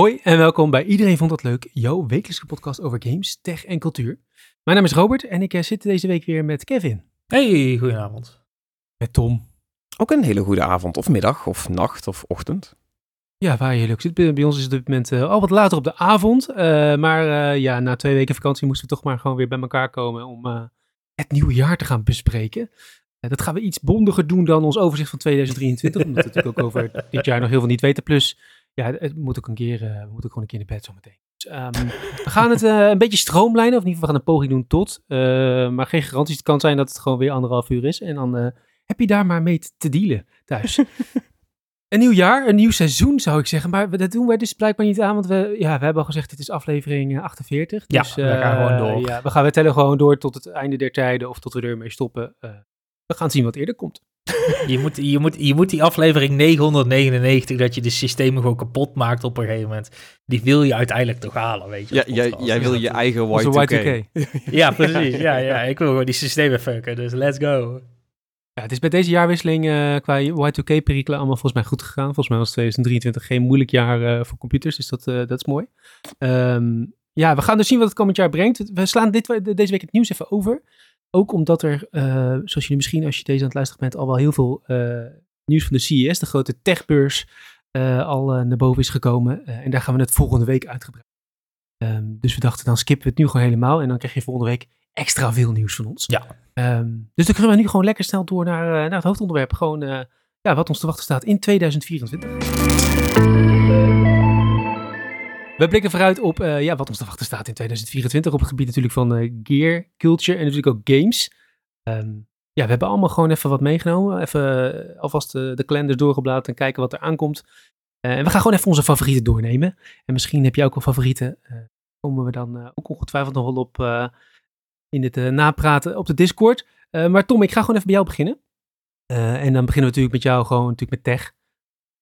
Hoi en welkom bij Iedereen Vond Dat Leuk, jouw wekelijkse podcast over games, tech en cultuur. Mijn naam is Robert en ik eh, zit deze week weer met Kevin. Hey, goedenavond. Met Tom. Ook een hele goede avond, of middag, of nacht, of ochtend. Ja, waar je leuk zit. Bij ons is het op dit moment eh, al wat later op de avond. eh, maar eh, ja, na twee weken vakantie moesten we toch maar gewoon weer bij elkaar komen om eh, het nieuwe jaar te gaan bespreken. Dat gaan we iets bondiger doen dan ons overzicht van 2023, omdat we natuurlijk ook over dit jaar nog heel veel niet weten. Plus, ja, het moet ook een keer, eh, we moeten ook gewoon een keer in bed zometeen. Dus, ehm, we gaan het eh, een beetje stroomlijnen, of in ieder geval we gaan een poging doen tot. eh, maar geen garanties. Het kan zijn dat het gewoon weer anderhalf uur is. En dan heb je daar maar mee te dealen thuis. Een nieuw jaar, een nieuw seizoen zou ik zeggen. Maar dat doen wij dus blijkbaar niet aan. Want we, ja, we hebben al gezegd, dit is aflevering eh, 48. Ja, dus, we gaan gewoon door. Ja, we gaan we tellen gewoon door tot het einde der tijden. Of tot we ermee stoppen. We gaan zien wat eerder komt. Je moet, je, moet, je moet die aflevering 999, dat je de systemen gewoon kapot maakt op een gegeven moment, die wil je uiteindelijk toch halen, weet je. Ja, jij, wil je eigen Onze Y2K. Y2K. Ja, precies. Ja, ja, ik wil gewoon die systemen fucken, dus let's go. Ja, het is bij deze jaarwisseling eh, qua Y2K-perikelen allemaal volgens mij goed gegaan. Volgens mij was 2023 geen moeilijk jaar eh, voor computers, dus dat, eh, dat is mooi. Ehm, ja, we gaan dus zien wat het komend jaar brengt. We slaan dit, deze week het nieuws even over. Ook omdat er, eh, zoals jullie misschien als je deze aan het luisteren bent, al wel heel veel eh, nieuws van de CES, de grote techbeurs, eh, al naar boven is gekomen. En daar gaan we het volgende week uitgebreid. Ehm, dus we dachten, dan skippen we het nu gewoon helemaal. En dan krijg je volgende week extra veel nieuws van ons. Ja. Ehm, dus dan kunnen we nu gewoon lekker snel door naar, naar het hoofdonderwerp. Gewoon ja, wat ons te wachten staat in 2024. We blikken vooruit op eh, ja, wat ons te wachten staat in 2024. Op het gebied natuurlijk van eh, gear, culture en natuurlijk ook games. Ehm, ja, we hebben allemaal gewoon even wat meegenomen. Even eh, alvast de kalenders doorgebladerd en kijken wat er aankomt. En we gaan gewoon even onze favorieten doornemen. En misschien heb jij ook wel favorieten. Eh komen we dan ook ongetwijfeld nog wel op in het napraten op de Discord. Maar Tom, ik ga gewoon even bij jou beginnen. En dan beginnen we natuurlijk met jou gewoon natuurlijk met tech.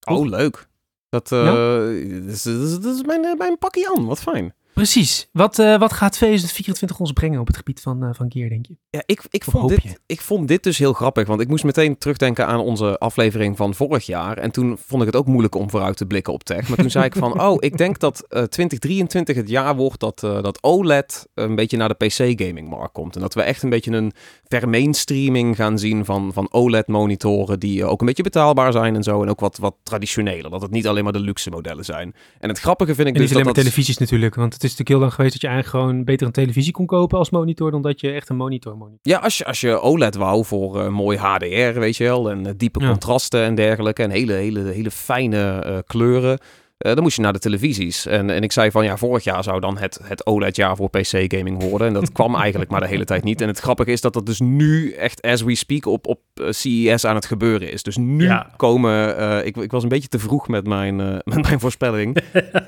Oh, leuk. Dat, Ja? dat is, dat is- dat is mijn, eh, mijn pakje aan. Wat fijn. Precies. Wat, eh, wat gaat 2024 ons brengen op het gebied van, eh, van gear, denk je? Ja, ik, ik, Of vond dit, je? ik vond dit dus heel grappig, want ik moest meteen terugdenken aan onze aflevering van vorig jaar. En toen vond ik het ook moeilijk om vooruit te blikken op tech. Maar toen zei ik van, oh, ik denk dat eh 2023 het jaar wordt dat, eh, dat OLED een beetje naar de PC-gamingmarkt komt. En dat we echt een beetje een vermainstreaming gaan zien van, van OLED-monitoren die eh, ook een beetje betaalbaar zijn en zo. En ook wat, wat traditioneler, dat het niet alleen maar de luxe modellen zijn. En het grappige vind ik En niet dus alleen dat maar televisies natuurlijk. Want het is natuurlijk heel lang geweest dat je eigenlijk gewoon beter een televisie kon kopen als monitor. Dan dat je echt een monitor monitor. Ja, als je, als je OLED wou voor eh, mooi HDR, weet je wel, en eh, diepe Ja. contrasten en dergelijke, en hele, hele, hele fijne eh, kleuren, dan moest je naar de televisies. En, en ik zei van, ja, vorig jaar zou dan het, het OLED-jaar voor PC-gaming worden. En dat kwam eigenlijk maar de hele tijd niet. En het grappige is dat dat dus nu echt, as we speak, op, op CES aan het gebeuren is. Dus nu Ja. komen, ik, ik was een beetje te vroeg met mijn, met mijn voorspelling.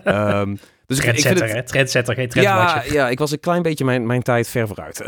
Ehm, dus ik, ik vind het? Trendsetter, geen ja, trendwatcher. ja, ik was een klein beetje mijn, mijn tijd ver vooruit.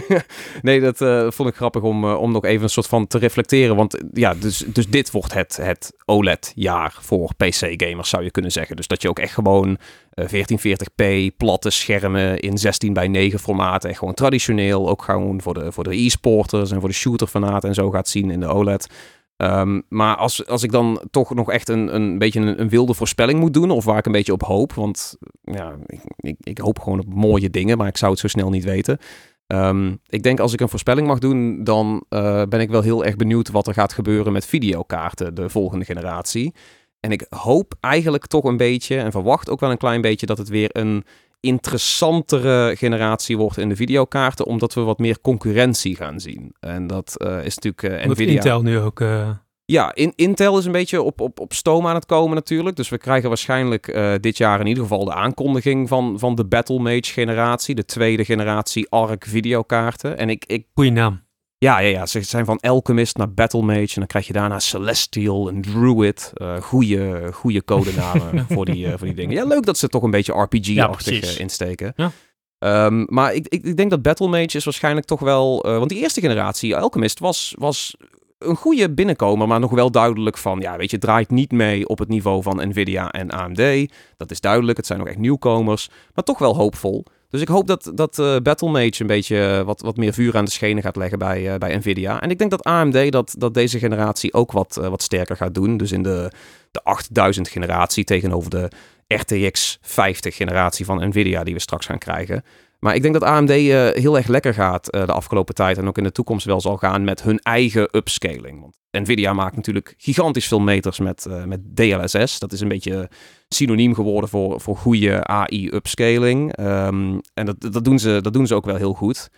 nee, dat eh, vond ik grappig om, eh, om nog even een soort van te reflecteren. Want eh, ja, dus, dus dit wordt het, het OLED-jaar voor PC-gamers, zou je kunnen zeggen. Dus dat je ook echt gewoon eh 1440p, platte schermen in 16 bij 9 formaat. En gewoon traditioneel, ook gewoon voor de, voor de e-sporters en voor de shooter-fanaten en zo gaat zien in de OLED. Ehm, maar als, als ik dan toch nog echt een, een beetje een, wilde voorspelling moet doen, of waar ik een beetje op hoop, want ja, ik, ik, ik hoop gewoon op mooie dingen, maar ik zou het zo snel niet weten. Ehm, ik denk als ik een voorspelling mag doen, dan eh, ben ik wel heel erg benieuwd wat er gaat gebeuren met videokaarten, de volgende generatie. En ik hoop eigenlijk toch een beetje, en verwacht ook wel een klein beetje, dat het weer een interessantere generatie wordt in de videokaarten, omdat we wat meer concurrentie gaan zien. En dat eh, is natuurlijk Omdat Nvidia. Intel nu ook... eh, Ja, in, Intel is een beetje op, op, op stoom aan het komen natuurlijk. Dus we krijgen waarschijnlijk dit jaar in ieder geval de aankondiging van, van de Battlemage generatie. De tweede generatie ARC videokaarten. En ik, ik goeie naam. Ja, ja, ja, ze zijn van Alchemist naar Battlemage. En dan krijg je daarna Celestial en Druid. eh goede, goede codenamen voor, die, eh, voor die dingen. Ja, leuk dat ze toch een beetje Ja, RPG-achtig precies. eh, insteken. Ja. Ehm, maar ik, ik, ik denk dat Battlemage is waarschijnlijk toch wel... want die eerste generatie, Alchemist, was, was een goede binnenkomer, maar nog wel duidelijk van... Ja, weet je, draait niet mee op het niveau van Nvidia en AMD. Dat is duidelijk, het zijn nog echt nieuwkomers. Maar toch wel hoopvol. Dus ik hoop dat, dat eh, Battlemage een beetje eh, wat, wat meer vuur aan de schenen gaat leggen bij, eh, bij Nvidia. En ik denk dat AMD dat, dat deze generatie ook wat, wat sterker gaat doen. Dus in de, de 8000 generatie tegenover de RTX 50 generatie van Nvidia die we straks gaan krijgen. Maar ik denk dat AMD eh, heel erg lekker gaat eh, de afgelopen tijd en ook in de toekomst wel zal gaan met hun eigen upscaling. Want Nvidia maakt natuurlijk gigantisch veel meters met, eh, met DLSS. Dat is een beetje synoniem geworden voor, voor goede AI-upscaling. Ehm, en dat, dat, doen ze, dat doen ze ook wel heel goed.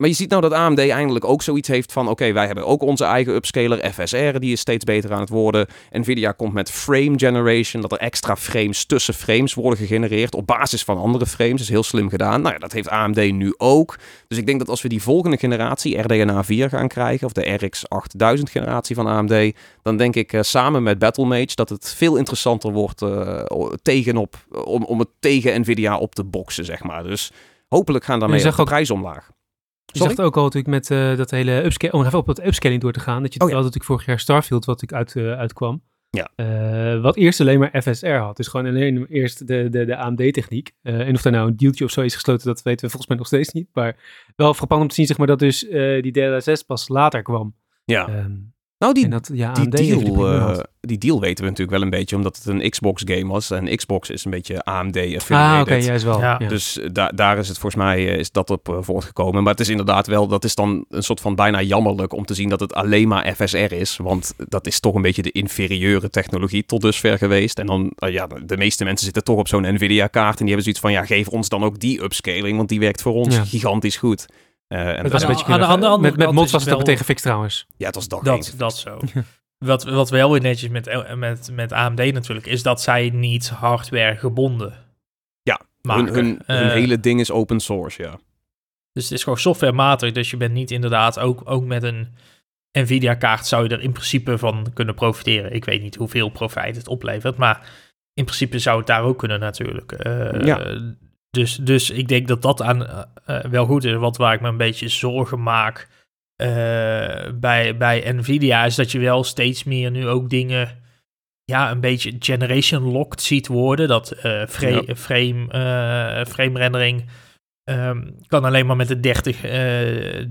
Maar je ziet nou dat AMD eindelijk ook zoiets heeft van... oké, wij hebben ook onze eigen upscaler, FSR, die is steeds beter aan het worden. Nvidia komt met frame generation, dat er extra frames tussen frames worden gegenereerd... op basis van andere frames, dat is heel slim gedaan. Nou ja, dat heeft AMD nu ook. Dus ik denk dat als we die volgende generatie, RDNA 4, gaan krijgen... of de RX 8000 generatie van AMD... dan denk ik uh, samen met Battlemage dat het veel interessanter wordt... Uh, tegenop, om, om het tegen Nvidia op te boksen, zeg maar. Dus hopelijk gaan daarmee de prijs omlaag. Je zegt ook al natuurlijk met uh, dat hele upscaling, om even op dat upscaling door te gaan, dat je oh, ja. natuurlijk vorig jaar Starfield, wat ik uit, uh, uitkwam, ja. Uh, wat eerst alleen maar FSR had. Dus gewoon alleen eerst de, de, de AMD-techniek. en of daar nou een dealtje of zo is gesloten, dat weten we volgens mij nog steeds niet. Maar wel frappant om te zien, zeg maar, dat dus die DLSS pas later kwam. Ja. Um, nou, die, dat, ja, die, deal, uh, die deal weten we natuurlijk wel een beetje, omdat het een Xbox-game was. En Xbox is een beetje AMD-affiliated. Ah, oké, okay, juist wel. Ja. Dus uh, da daar is het volgens mij uh, is dat op uh, voortgekomen. Maar het is inderdaad wel, dat is dan een soort van bijna jammerlijk om te zien dat het alleen maar FSR is. Want dat is toch een beetje de inferieure technologie tot dusver geweest. En dan, ja, de meeste mensen zitten toch op zo'n Nvidia-kaart. En die hebben zoiets van, ja, geef ons dan ook die upscaling, want die werkt voor ons ja. gigantisch goed. Uh, en het was een beetje aan, aan de andere Met, met mods was het wel... tegen fix trouwens. Ja, het was dat. Dat, dat zo. wat, wat wel weer netjes met, met, met AMD natuurlijk is dat zij niet hardware gebonden ja, maken. Hun, hun, hun uh, hele ding is open source, ja. Dus het is gewoon softwarematig. Dus je bent niet inderdaad ook, ook met een Nvidia kaart zou je er in principe van kunnen profiteren. Ik weet niet hoeveel profijt het oplevert, maar in principe zou het daar ook kunnen natuurlijk. Uh, ja. Dus, dus ik denk dat dat aan, uh, wel goed is. Wat waar ik me een beetje zorgen maak uh, bij, bij Nvidia is dat je wel steeds meer nu ook dingen ja, een beetje generation locked ziet worden. Dat uh, frame, ja. frame, frame rendering um, kan alleen maar met de 30,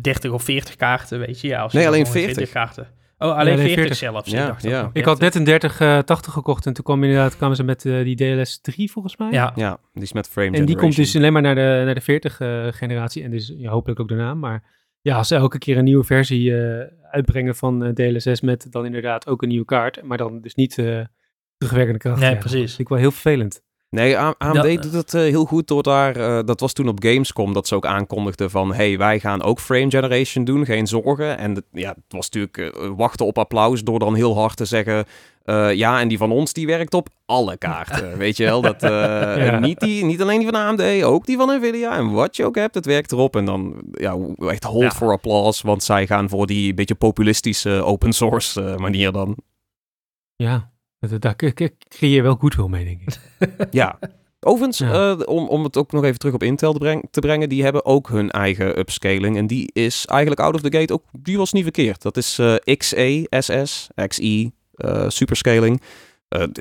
30 of 40 kaarten, weet je. Ja, nee, alleen 40 kaarten. Oh, alleen ja, 40, 40 zelfs. Ja, ik, ja. ik had net een 3080 uh, gekocht en toen kwam inderdaad kwamen ze met uh, die DLS 3 volgens mij. Ja, ja die is met frame En die komt dus alleen maar naar de, naar de 40 uh, generatie en dus ja, hopelijk ook daarna. Maar ja, als ze elke keer een nieuwe versie uh, uitbrengen van DLSS met dan inderdaad ook een nieuwe kaart, maar dan dus niet terugwerkende kracht. Nee, precies. Dat vind ik wel heel vervelend. Nee, AMD dat, doet het uh, heel goed door daar. Uh, dat was toen op Gamescom dat ze ook aankondigden van: hey, wij gaan ook frame generation doen, geen zorgen. En ja, het was natuurlijk uh, wachten op applaus door dan heel hard te zeggen: ja, en die van ons die werkt op alle kaarten. weet je wel? Dat, ja. niet, die, niet alleen die van AMD, ook die van Nvidia. En wat je ook hebt, het werkt erop. En dan ja, echt hold ja. for applause, want zij gaan voor die beetje populistische open source manier dan. Ja, daar creëer je wel goed veel mee, denk ik. ja. Overigens, ja. uh, om, om het ook nog even terug op Intel te, breng, te, brengen, die hebben ook hun eigen upscaling. En die is eigenlijk out of the gate ook, die was niet verkeerd. Dat is uh, XE, SS, XE, uh, superscaling.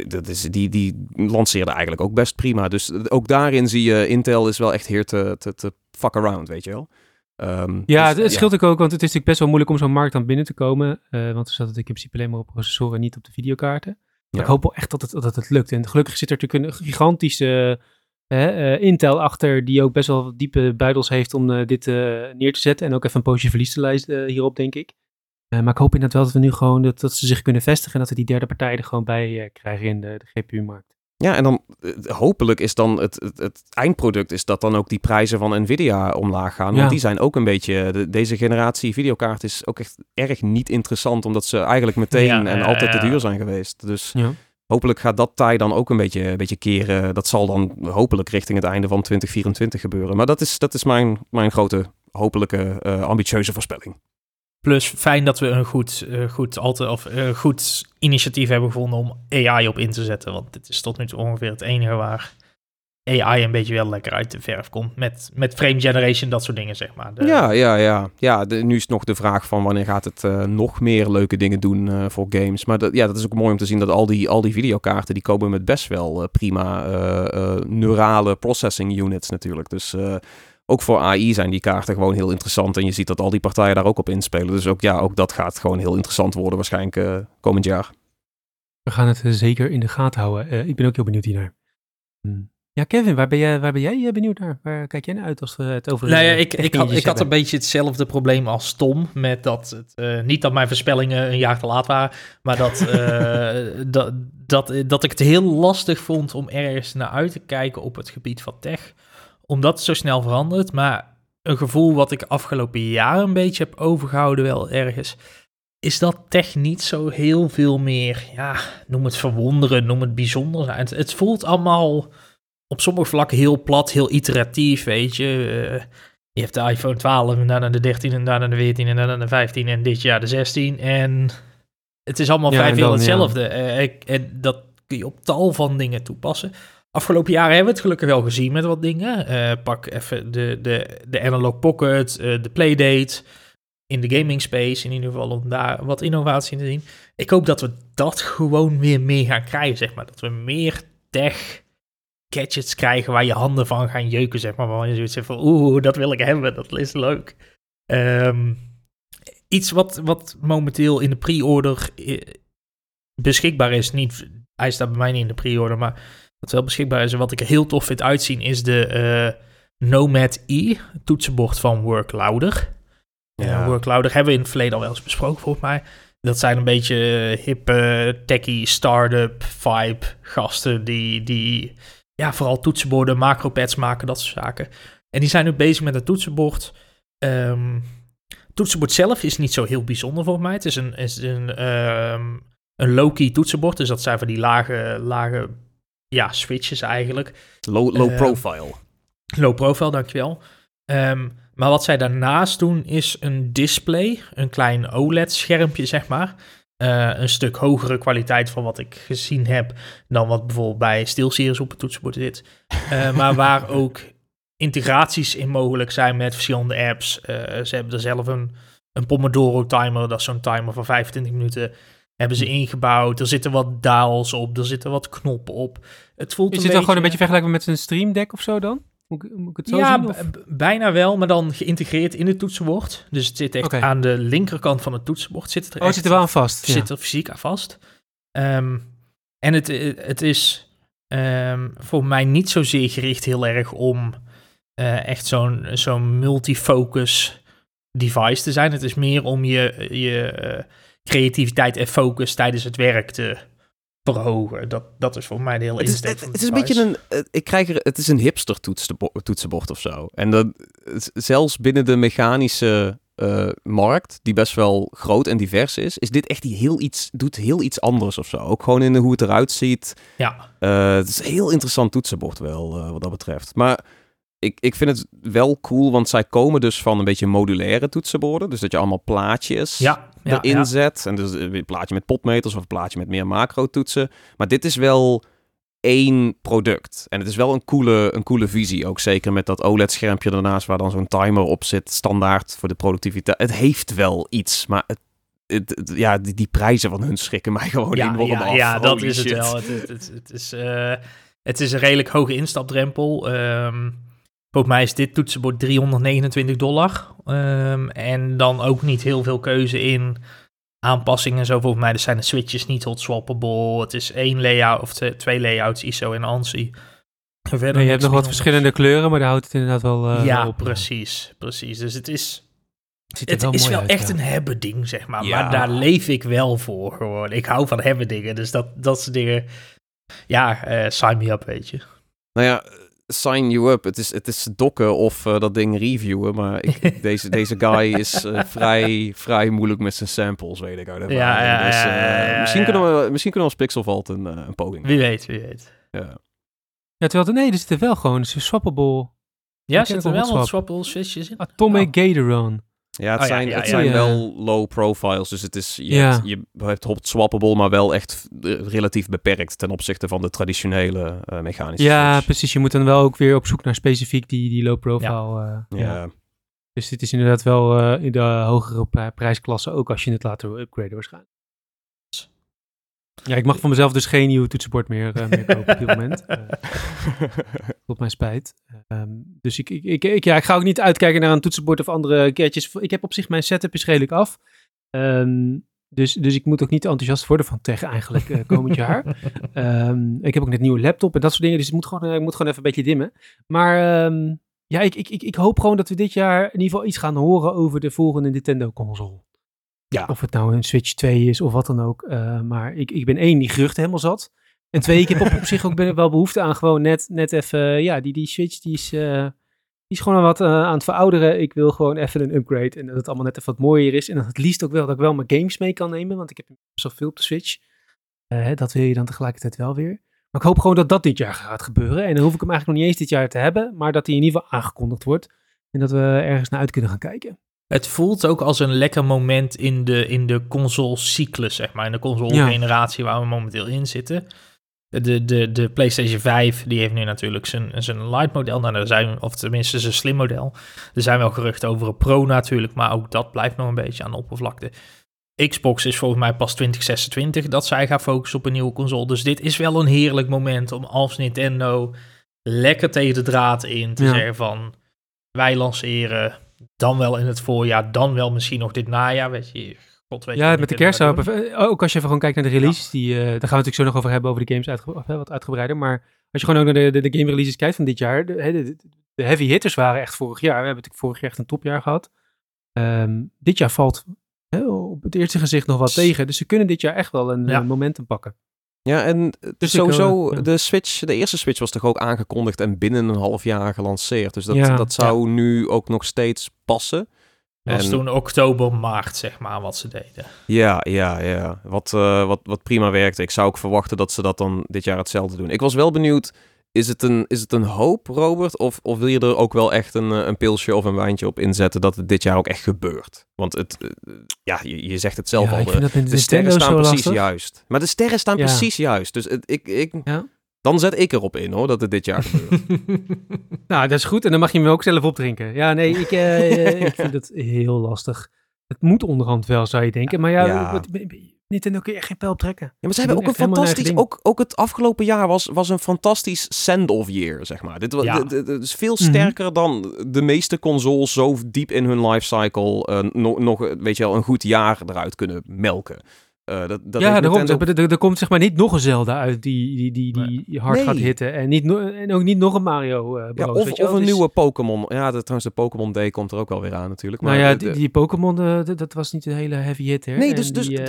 dat is, die, die lanceerde eigenlijk ook best prima. Dus ook daarin zie je, Intel is wel echt hier te, te, te fuck around, weet je wel. Um, ja, dus, het scheelt ook, ook, want het is natuurlijk best wel moeilijk om zo'n markt dan binnen te komen. want er zat het in principe alleen maar op processoren, niet op de videokaarten. Ik hoop wel echt dat het, dat het lukt. En gelukkig zit er natuurlijk een gigantische uh, Intel achter, die ook best wel diepe buidels heeft om uh, dit uh, neer te zetten. En ook even een poosje verlies te lijsten hierop, denk ik. maar ik hoop inderdaad wel dat we nu gewoon, dat, dat ze zich kunnen vestigen en dat we die derde partij er gewoon bij krijgen in de, de GPU-markt. Ja, en dan hopelijk is dan het, het, het, eindproduct is dat dan ook die prijzen van Nvidia omlaag gaan. Want die zijn ook een beetje, de, deze generatie videokaart is ook echt erg niet interessant, omdat ze eigenlijk meteen ja, en altijd te duur zijn geweest. Dus hopelijk gaat dat tij dan ook een beetje, een beetje keren. Dat zal dan hopelijk richting het einde van 2024 gebeuren. Maar dat is, dat is mijn, mijn grote, hopelijke, uh, ambitieuze voorspelling. Plus fijn dat we een goed, uh, goed, alter, of, uh, goed initiatief hebben gevonden om AI op in te zetten. Want dit is tot nu toe ongeveer het enige waar AI een beetje wel lekker uit de verf komt. Met, met frame generation, dat soort dingen, zeg maar. Ja, ja, ja. ja de, nu is nog de vraag van wanneer gaat het uh, nog meer leuke dingen doen voor games. Maar dat, ja, dat is ook mooi om te zien dat al die, al die videokaarten, die komen met best wel prima neurale processing units natuurlijk. Dus ook voor AI zijn die kaarten gewoon heel interessant. En je ziet dat al die partijen daar ook op inspelen. Dus ook, ja, ook dat gaat gewoon heel interessant worden waarschijnlijk uh, komend jaar. We gaan het zeker in de gaten houden. Uh, ik ben ook heel benieuwd hiernaar. Ja, Kevin, waar ben, jij, waar ben jij eh, benieuwd naar? Waar kijk jij naar uit als we het over Nou ja, eh, ik, ik, had, ik had een beetje hetzelfde probleem als Tom. Met dat het, eh, niet dat mijn voorspellingen een jaar te laat waren. Maar dat, eh, dat, dat, dat ik het heel lastig vond om ergens naar uit te kijken op het gebied van tech. Omdat het zo snel verandert. Maar een gevoel wat ik afgelopen jaar een beetje heb overgehouden wel ergens. Is dat tech niet zo heel veel meer, ja, noem het verwonderen, noem het bijzonder zijn. Het, het voelt allemaal op sommige vlakken heel plat, heel iteratief, weet je. Eh, je hebt de iPhone 12 en daarna de 13 en daarna de 14 en daarna de 15 en dit jaar de 16. En het is allemaal Ja, vrij veel ja. hetzelfde. Eh, ik- en dat kun je op tal van dingen toepassen. Afgelopen jaren hebben we het gelukkig wel gezien met wat dingen. Eh, pak even de, de, de Analog Pocket, eh, de Playdate. In de gaming space in ieder geval, om daar wat innovatie in te zien. Ik hoop dat we dat gewoon weer meer gaan krijgen, zeg maar. Dat we meer tech gadgets krijgen waar je handen van gaan jeuken, zeg maar. Waar je zoiets van, oeh, dat wil ik hebben, dat is leuk. Ehm, iets wat, wat momenteel in de pre-order eh, beschikbaar is, niet, hij staat bij mij niet in de pre-order, maar wat wel beschikbaar is en wat ik er heel tof vind uitzien, is de eh, Nomad E, toetsenbord van Work Louder. Ja. Ja. Work Louder hebben we in het verleden al wel eens besproken, volgens mij. Dat zijn een beetje hippe, techie, start-up vibe gasten die, die ja, vooral toetsenborden, macropads maken, dat soort zaken. En die zijn nu bezig met een toetsenbord. Het toetsenbord zelf is niet zo heel bijzonder volgens mij. Het is een, is een, ehm, een low-key toetsenbord, dus dat zijn van die lage, lage ja, switches eigenlijk. Low, low Eh, profile. Low profile, dankjewel. Ehm maar wat zij daarnaast doen is een display, een klein OLED-schermpje, zeg maar. Eh, een stuk hogere kwaliteit van wat ik gezien heb dan wat bijvoorbeeld bij SteelSeries op het toetsenbord zit. Eh, maar waar ook integraties in mogelijk zijn met verschillende apps. Eh, ze hebben er zelf een, een Pomodoro-timer, dat is zo'n timer van 25 minuten, hebben ze ingebouwd. Er zitten wat dials op, er zitten wat knoppen op. Het voelt Is dit dan gewoon een beetje vergelijkbaar met een Stream Deck of zo dan? Moet ik, moet ik het zo ja, zien? B- bijna wel, maar dan geïntegreerd in het toetsenbord. Dus het zit echt aan de linkerkant van het toetsenbord. Zit het er Oh, het echt, zit er wel aan vast. Ja. zit er fysiek aan vast. Ehm, en het, het is ehm, voor mij niet zozeer gericht heel erg om eh, echt zo'n zo'n multifocus device te zijn. Het is meer om je, je eh, creativiteit en focus tijdens het werk te verhogen. Dat, dat is voor mij de hele Het is, insteek het, van het het is een beetje een. eh, Ik krijg er, het is een hipster toetsenbo- toetsenbord of zo. En dat, zelfs binnen de mechanische eh, markt, die best wel groot en divers is, is dit echt die heel iets, doet heel iets anders of zo. Ook gewoon in hoe het eruit ziet. Ja, Eh, het is een heel interessant toetsenbord wel, wat dat betreft. Maar ik, ik vind het wel cool, want zij komen dus van een beetje modulaire toetsenborden. Dus dat je allemaal plaatjes ja, ja, erin ja. zet. En dus een plaatje met potmeters of een plaatje met meer macro-toetsen. Maar dit is wel één product. En het is wel een coole, een coole visie. Ook zeker met dat OLED-schermpje ernaast waar dan zo'n timer op zit. Standaard voor de productiviteit. Het heeft wel iets, maar het, ja, die, die prijzen van hun schrikken mij gewoon ja, enorm ja, af. Ja, dat Holy is het wel. Het, het, het, het is, eh, het is een redelijk hoge instapdrempel. Ehm volgens mij is dit toetsenbord 329 dollar. Ehm, en dan ook niet heel veel keuze in aanpassingen en zo. Volgens mij zijn de switches niet hot swappable. Het is één layout of twee, twee layouts, ISO en ANSI. Verder Nee, je hebt nog wat verschillende kleuren, maar daar houdt het inderdaad wel eh, ja, op. precies, precies. Dus het is, Het, het is wel uit, echt ja. een hebben ding, zeg maar. Ja. Maar daar leef ik wel voor gewoon. Ik hou van hebben dingen. Dus dat, dat soort dingen. Ja, eh sign me up, weet je. Nou ja, sign you up. Het is, het is dokken of eh, dat ding reviewen. Maar ik, deze, deze guy is eh, vrij, vrij moeilijk met zijn samples, weet ik uit ervaring. Ja, ja, dus, ja, ja, eh, ja, misschien, ja. Kunnen we, misschien kunnen we als Pixelvalt een, eh, een poging Wie weet, wie weet. Ja. Ja, terwijl er, nee, er zitten wel gewoon, het is een swappable Ja, zitten er wel wat wat swap. swappable switches in? Atomic Gatoron. Ja, het Oh zijn, ja, het zijn wel low profiles. Dus het is, je, hebt, je hebt swappable, maar wel echt eh, relatief beperkt ten opzichte van de traditionele eh, mechanische Ja, switch. precies. Je moet dan wel ook weer op zoek naar specifiek die, die low profile. eh, ja. Dus dit is inderdaad wel in de hogere pri- prijsklasse, ook als je het later wil upgraden waarschijnlijk. Ja, ik mag van mezelf dus geen nieuw toetsenbord meer, eh, meer kopen op dit moment. Eh, tot mijn spijt. Ehm, dus ik, ik, ik, ik- ja, ik ga ook niet uitkijken naar een toetsenbord of andere gadgets. Ik heb op zich mijn setup is redelijk af. Ehm, Dus, dus ik moet ook niet enthousiast worden van tech eigenlijk uh, komend jaar. Um, ik heb ook net een nieuwe laptop en dat soort dingen. Dus het moet gewoon, ik moet gewoon even een beetje dimmen. Maar ja, ik, ik, ik, ik hoop gewoon dat we dit jaar in ieder geval iets gaan horen over de volgende Nintendo console. Of het nou een Switch 2 is of wat dan ook. Uh, maar ik, ik ben één, die geruchten helemaal zat. En twee, ik heb op, op zich ook wel behoefte aan gewoon net, net even, ja, die, die Switch die is, uh, die is gewoon wat uh, aan het verouderen. Ik wil gewoon even een upgrade en dat het allemaal net even wat mooier is. En dat het liefst ook wel dat ik wel mijn games mee kan nemen, want ik heb zoveel op de Switch. Dat wil je dan tegelijkertijd wel weer. Maar ik hoop gewoon dat dat dit jaar gaat gebeuren. En dan hoef ik hem eigenlijk nog niet eens dit jaar te hebben, maar dat hij in ieder geval aangekondigd wordt. En dat we ergens naar uit kunnen gaan kijken. Het voelt ook als een lekker moment in de, in de console-cyclus, zeg maar. In de console-generatie waar we momenteel in zitten. De, de, de PlayStation 5 die heeft nu natuurlijk zijn, zijn light model. Nou, zijn, of tenminste zijn slim model. Er zijn wel geruchten over een Pro natuurlijk, maar ook dat blijft nog een beetje aan de oppervlakte. Xbox is volgens mij pas 2026 dat zij gaan focussen op een nieuwe console. Dus dit is wel een heerlijk moment om als Nintendo lekker tegen de draad in te zeggen van wij lanceren dan wel in het voorjaar, dan wel misschien nog dit najaar, weet je. God weet ja, met de kerst ook als je even gewoon kijkt naar de releases, die, uh, daar gaan we natuurlijk zo nog over hebben, over de games uitge wat uitgebreider. Maar als je gewoon ook naar de, de, de game releases kijkt van dit jaar, de, de, de, heavy hitters waren echt vorig jaar. We hebben natuurlijk vorig jaar echt een topjaar gehad. Um, dit jaar valt hè, op het eerste gezicht nog wat tegen. Dus ze kunnen dit jaar echt wel een ja. momentum pakken. Ja, en dus sowieso, ja. de Switch, de eerste Switch was toch ook aangekondigd en binnen een half jaar gelanceerd. Dus dat, ja, dat zou nu ook nog steeds passen. Dat was toen oktober, maart, zeg maar, wat ze deden. Ja, ja, ja. Wat, uh, wat, wat prima werkte. Ik zou ook verwachten dat ze dat dan dit jaar hetzelfde doen. Ik was wel benieuwd is het een, is het een hoop, Robert? Of, of wil je er ook wel echt een, eh, een pilsje of een wijntje op inzetten dat het dit jaar ook echt gebeurt? Want het, uh, ja, je, je zegt het zelf ja, al. De, de, de sterren staan precies lastig. juist. Maar de sterren staan ja. precies juist. Dus het, ik, ik, dan zet ik erop in hoor, dat het dit jaar gebeurt. nou, dat is goed. En dan mag je me ook zelf opdrinken. Ja, nee, ik, uh, ik vind het heel lastig. Het moet onderhand wel, zou je denken. Maar ja, wat, Nintendo kun je echt geen pijl trekken. Ja, maar ze hebben ook een fantastisch... Ook, ook het afgelopen jaar was, was een fantastisch send-off year, zeg maar. Dit, ja. dit, dit is veel sterker mm -hmm. dan de meeste consoles zo diep in hun lifecycle uh, nog, nog, weet je wel, een goed jaar eruit kunnen melken. Uh, dat, dat ja, daarom. Nintendo... Er, er, komt zeg maar niet nog een Zelda uit die, die, die, die nee. hard nee. gaat hitten. En, niet en ook niet nog een Mario uh, ja, Of, weet je of een is... nieuwe Pokémon. Ja, de, trouwens de Pokémon Day komt er ook wel weer aan natuurlijk. Maar nou ja, die, die Pokémon, uh, dat was niet een hele heavy hit. Hè? Nee, dus, dus die,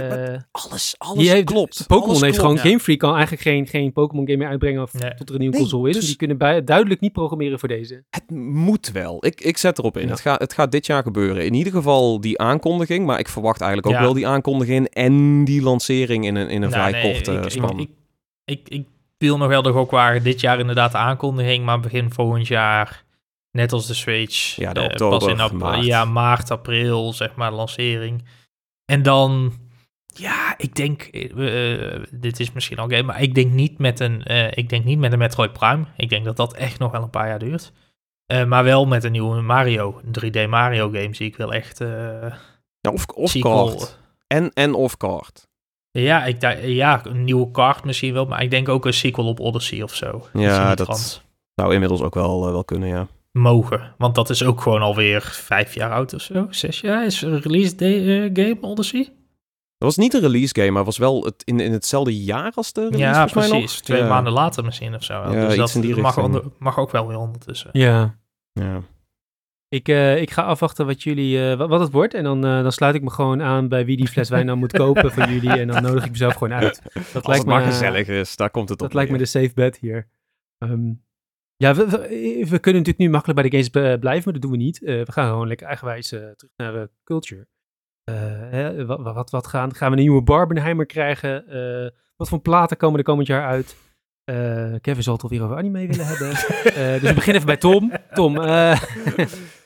alles, alles heeft, klopt. Pokémon heeft gewoon, ja. Game Freak kan eigenlijk geen, geen Pokémon game meer uitbrengen of, nee. tot er een nieuwe nee, console is. Dus die kunnen bij, duidelijk niet programmeren voor deze. Het moet wel. Ik, ik zet erop in. Ja. Het, gaat, het gaat dit jaar gebeuren. In ieder geval die aankondiging. Maar ik verwacht eigenlijk ook wel die aankondiging en die lancering in een, in een nou, vrij nee, korte ik, span. Ik, ik, ik, ik wil nog wel de gok waar dit jaar inderdaad de aankondiging, maar begin volgend jaar, net als de Switch. Ja, de oktober, pas in april, maart. Ja, maart, april, zeg maar, lancering. En dan, ja, ik denk, uh, dit is misschien al game, maar ik denk niet met een, uh, ik denk niet met een Metroid Prime. Ik denk dat dat echt nog wel een paar jaar duurt. Uh, maar wel met een nieuwe Mario, een 3D Mario game zie ik wel echt. ja, of, of kart. En, en of kart. Ja, ik ja, een nieuwe kaart misschien wel, maar ik denk ook een sequel op Odyssey of zo. Ja, dat, zou inmiddels ook wel, uh, wel kunnen, ja. Mogen, want dat is ook gewoon alweer vijf jaar oud of zo. Zes jaar is een release day, uh, game Odyssey. Dat was niet een release game, maar was wel het, in, in hetzelfde jaar als de release, Ja, precies. Twee ja. maanden later misschien of zo. Ja, dus dat mag, onder, mag ook wel weer ondertussen. Ja. Ja. Ik, uh, ik ga afwachten wat jullie, uh, wat, wat, het wordt. En dan, uh, dan sluit ik me gewoon aan bij wie die fles wijn dan moet kopen van jullie. En dan nodig ik mezelf gewoon uit. Dat Als lijkt het maar me, gezellig is, daar komt het dat op. Dat lijkt me de safe bet hier. Um, ja, we, we, we, kunnen natuurlijk nu makkelijk bij de games blijven, maar dat doen we niet. we gaan gewoon lekker eigenwijs terug naar culture. Hè, wat, wat, wat gaan, gaan we een nieuwe Barbenheimer krijgen? wat voor platen komen er komend jaar uit? Kevin zal het alweer over anime willen hebben. dus we beginnen even bij Tom. Tom,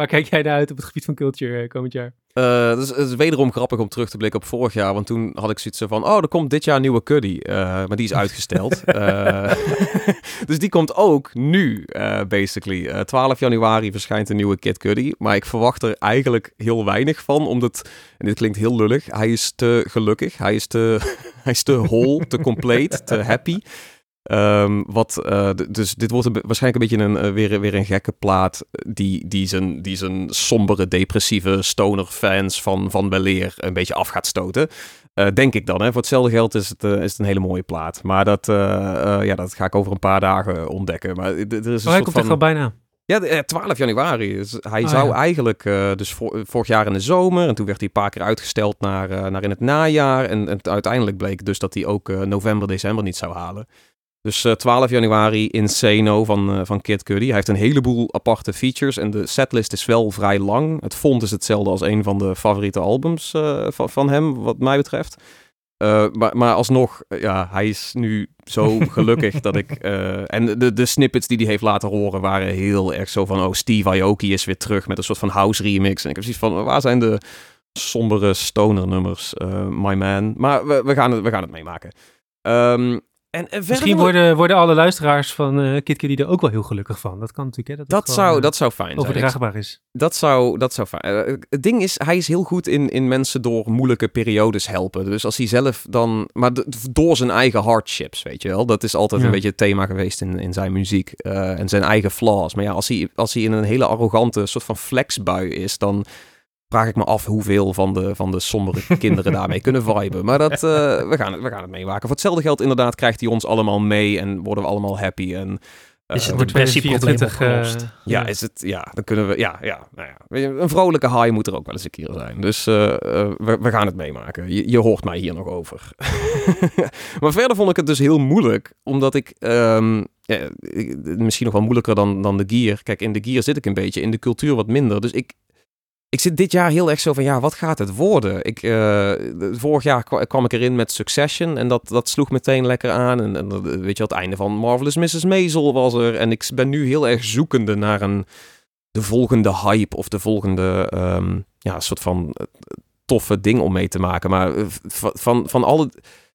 Waar kijk jij naar uit op het gebied van culture uh, komend jaar? Uh, het, is, het is wederom grappig om terug te blikken op vorig jaar. Want toen had ik zoiets van, oh, er komt dit jaar een nieuwe Cuddy. Uh, maar die is uitgesteld. dus die komt ook nu, basically. 12 januari verschijnt een nieuwe Kid Cuddy. Maar ik verwacht er eigenlijk heel weinig van. Omdat, en dit klinkt heel lullig, hij is te gelukkig. Hij is te, hij is te whole, te compleet, te happy. Ehm, wat, eh, dus dit wordt een, waarschijnlijk een beetje een, eh, weer, weer een gekke plaat eh, die, die, zijn, die zijn sombere, depressieve stoner-fans van, van een beetje af gaat stoten. Denk ik dan. Hè. Voor hetzelfde geld is het, is het een hele mooie plaat. Maar dat, ja, dat ga ik over een paar dagen ontdekken. Maar er is een Oh, hij komt van... echt al bijna. Ja, de- eh, 12 januari. Dus hij Ah, zou ja. eigenlijk dus vo- vorig jaar in de zomer. En toen werd hij een paar keer uitgesteld naar, naar in het najaar. En, en uiteindelijk bleek dus dat hij ook november, december niet zou halen. Dus eh, 12 januari Insano van, eh, van Kid Cudi. Hij heeft een heleboel aparte features. En de setlist is wel vrij lang. Het font is hetzelfde als een van de favoriete albums eh, van, van hem, wat mij betreft. Maar, maar alsnog, ja, hij is nu zo gelukkig dat ik... en de, de snippets die hij heeft laten horen waren heel erg zo van... Oh, Steve Aoki is weer terug met een soort van house remix. En ik heb zoiets van, waar zijn de sombere stoner nummers, my man? Maar we, we, gaan, het, we gaan het meemaken. Ehm, en, Misschien worden, worden alle luisteraars van eh Kid er ook wel heel gelukkig van. Dat kan natuurlijk, hè? Dat, dat, gewoon, zou, eh, dat zou fijn zijn. Overdraagbaar is. Dat zou, dat zou fijn. eh, het ding is, hij is heel goed in, in mensen door moeilijke periodes helpen. Dus als hij zelf dan. Maar door zijn eigen hardships, weet je wel. Dat is altijd Ja. een beetje het thema geweest in, in zijn muziek. en zijn eigen flaws. Maar ja, als hij, als hij in een hele arrogante soort van flexbui is, dan vraag ik me af hoeveel van de, van de sombere kinderen daarmee kunnen viben. Maar dat, eh, we, gaan het, we gaan het meemaken. Voor hetzelfde geld inderdaad krijgt hij ons allemaal mee en worden we allemaal happy. En, eh, Is het Voor depressieprobleem 2024, eh, opgelost? ja, is het, ja, dan kunnen we, ja, ja, nou ja. Weet je, Een vrolijke high moet er ook wel eens een keer zijn. Dus eh, we, we gaan het meemaken. Je, je hoort mij hier nog over. maar verder vond ik het dus heel moeilijk, omdat ik, ehm, ja, misschien nog wel moeilijker dan, dan de gear. Kijk, in de gear zit ik een beetje, in de cultuur wat minder. Dus ik, ik zit dit jaar heel erg zo van, ja, wat gaat het worden? Ik, eh, vorig jaar kwa- kwam ik erin met Succession en dat, dat sloeg meteen lekker aan. En, dat- weet je, het einde van Marvelous Mrs. Maisel was er. En ik ben nu heel erg zoekende naar een, de volgende hype of de volgende, ehm, ja, soort van eh, toffe ding om mee te maken. Maar eh, van, van alle...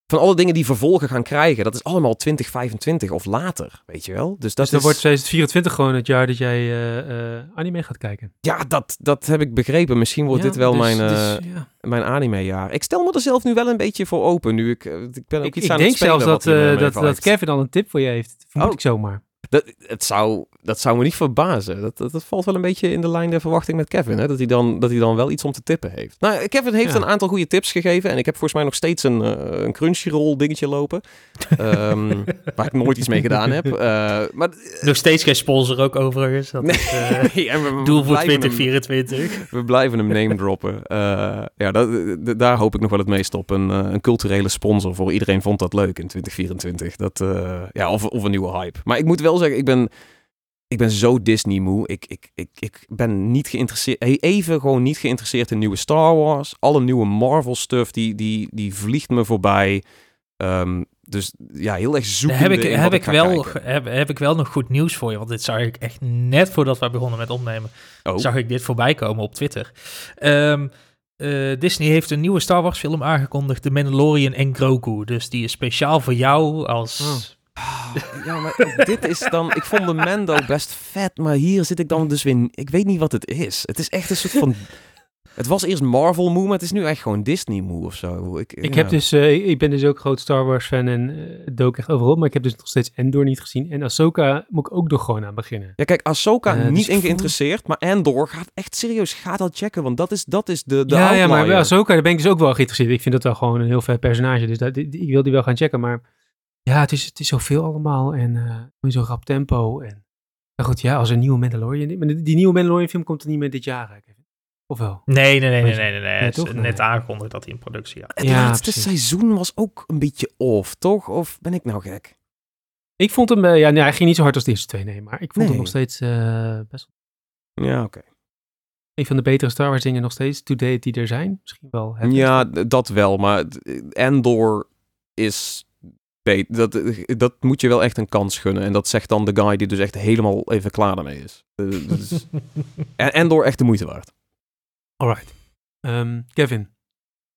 Van alle dingen die vervolgen gaan krijgen, dat is allemaal 2025 of later, weet je wel. Dus dat Dus dan is... wordt 2024 gewoon het jaar dat jij eh, eh, anime gaat kijken. Ja, dat, dat heb ik begrepen. Misschien wordt Ja, dit wel dus- mijn, dus, ja. mijn anime-jaar. Ik stel me er zelf nu wel een beetje voor open. Nu ik, ik ben ook Ik, iets ik aan denk het spelen zelfs dat, hier me eh, dat, meevalt. dat Kevin al een tip voor je heeft. Vermoed Oh. ik zomaar. Dat, het zou, dat zou me niet verbazen. Dat, dat, dat valt wel een beetje in de lijn der verwachting met Kevin. Hè? Dat, hij dan, dat hij dan wel iets om te tippen heeft. Nou, Kevin heeft Ja. een aantal goede tips gegeven. En ik heb volgens mij nog steeds een, eh, een Crunchyroll dingetje lopen. Ehm, waar ik nooit iets mee gedaan heb. Eh, maar, Nog steeds geen sponsor ook overigens. Dat is eh, we- we doel voor blijven hem- 2024. We blijven hem name droppen. Eh, ja, dat, daar hoop ik nog wel het meest op. Een, eh, een culturele sponsor voor iedereen vond dat leuk in 2024. Dat, eh, ja, of, of een nieuwe hype. Maar ik moet wel zeggen, ik ben, ik ben zo Disney moe. Ik, ik, ik, ik ben niet geïnteresseerd, even gewoon niet geïnteresseerd in nieuwe Star Wars. Alle nieuwe Marvel stuff, die, die, die vliegt me voorbij. Ehm, dus ja, heel erg zoekende heb ik, in heb, wat ik wel, heb, heb ik wel nog goed nieuws voor je. Want dit zag ik echt net voordat we begonnen met opnemen. Oh. Zag ik dit voorbij komen op Twitter. Ehm, eh, Disney heeft een nieuwe Star Wars film aangekondigd. The Mandalorian en Grogu. Dus die is speciaal voor jou als... Oh. Ja, maar dit is dan... Ik vond de Mando best vet, maar hier zit ik dan dus weer... Ik weet niet wat het is. Het is echt een soort van... Het was eerst Marvel moe, maar het is nu echt gewoon Disney moe of zo. Ik, Ik, ja. heb dus, eh, ik ben dus ook groot Star Wars fan en het dook echt overal. Maar ik heb dus nog steeds Endor niet gezien. En Ahsoka moet ik ook nog gewoon aan beginnen. Ja, kijk, Ahsoka Eh, dus niet ik in geïnteresseerd, maar Andor gaat echt serieus, gaat dat checken, want dat is, dat is de, de ja, ja, maar bij. Ahsoka daar ben ik dus ook wel geïnteresseerd. Ik vind dat wel gewoon een heel vet personage. Dus dat, ik wil die wel gaan checken. Maar ja, het is, het is zoveel allemaal. En eh in zo'n rap tempo. En maar goed, ja, als een nieuwe Mandalorian... Maar die, die nieuwe Mandalorian film komt er niet meer dit jaar. Kevin. Of wel? Nee, nee, nee, nee, nee, nee. nee. Nee, Het is toch? net aangekondigd dat hij in productie gaat. Het Ja, laatste precies. seizoen was ook een beetje off, toch? Of ben ik nou gek? Ik vond hem... eh, ja, nee, hij ging niet zo hard als de eerste twee, nee. Maar ik vond Nee. hem nog steeds eh, best wel... Ja, oké. Een van de betere Star Wars dingen nog steeds. To-date die er zijn. Misschien wel. het Ja, dat wel, maar Andor is... Dat, dat moet je wel echt een kans gunnen. En dat zegt dan de guy die dus echt helemaal even klaar daarmee is. Eh, En Andor echt de moeite waard. Alright. Ehm, Kevin.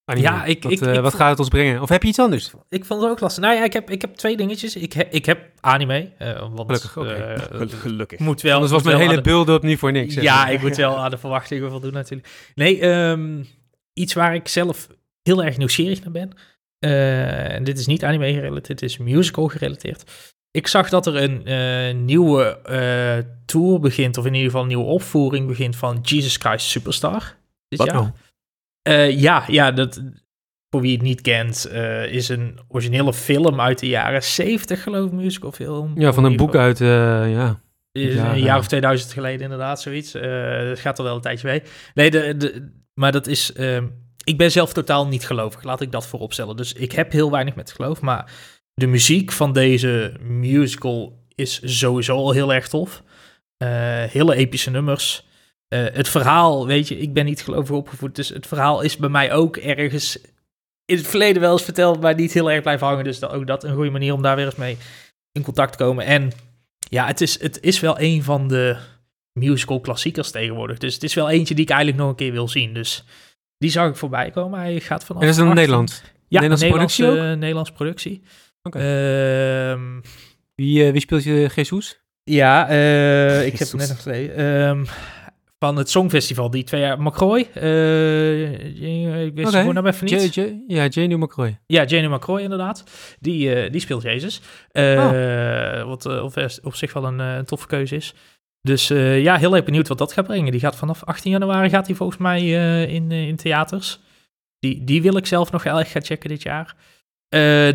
Anime. Ja, ik- wat, ik- eh, ik wat gaat het ons brengen? Of heb je iets anders? Ik vond het ook lastig. Nou ja, ik heb, ik heb twee dingetjes. Ik, heb ik heb anime. eh, want, Gelukkig, Gelukkig. moet wel, Anders was mijn hele aan de- build-up niet voor niks. Ja, ik moet wel aan de verwachtingen voldoen natuurlijk. Nee, ehm, iets waar ik zelf heel erg nieuwsgierig naar ben. Eh, en dit is niet anime gerelateerd, dit is musical gerelateerd. ik zag dat er een eh, nieuwe eh, tour begint, of in ieder geval een nieuwe opvoering begint van Jesus Christ Superstar. Dit Wat nou? Ja, ja, dat, voor wie het niet kent, is een originele film uit de jaren 70, geloof ik, musical film. Ja, van een boek uit, ja. is Ja, een ja. jaar of 2000 geleden inderdaad, zoiets. Dat gaat al wel een tijdje mee. Nee, de, de, maar dat is... ehm, ik ben zelf totaal niet gelovig, laat ik dat voorop stellen. Dus ik heb heel weinig met geloof, maar de muziek van deze musical is sowieso al heel erg tof. Eh, hele epische nummers. Eh, het verhaal, weet je, ik ben niet gelovig opgevoed, dus het verhaal is bij mij ook ergens in het verleden wel eens verteld, maar niet heel erg blijven hangen. Dus ook dat een goede manier om daar weer eens mee in contact te komen. En ja, het is, het is wel een van de musical klassiekers tegenwoordig. Dus het is wel eentje die ik eigenlijk nog een keer wil zien. Dus die zag ik voorbij komen. Hij gaat vanaf... En dat is dan 18 Nederland. Ja, Nederlandse Nederlandse productie ook? Nederlandse productie. Ehm, Wie, eh, wie speelt je Jesus? ja, eh, ik heb Jezus. het net nog gelezen. Ehm, van het Songfestival, die twee jaar. McCroy. eh, ik wist okay. gewoon even niet. J, J, ja, Jane McCroy. Ja, Jane McCroy inderdaad. Die, die speelt Jezus. Eh, Wat op, op zich wel een, een toffe keuze is. Dus eh, ja, heel erg benieuwd wat dat gaat brengen. Die gaat vanaf 18 januari gaat hij volgens mij eh, in, eh, in theaters. Die, die wil ik zelf nog heel erg gaan checken dit jaar.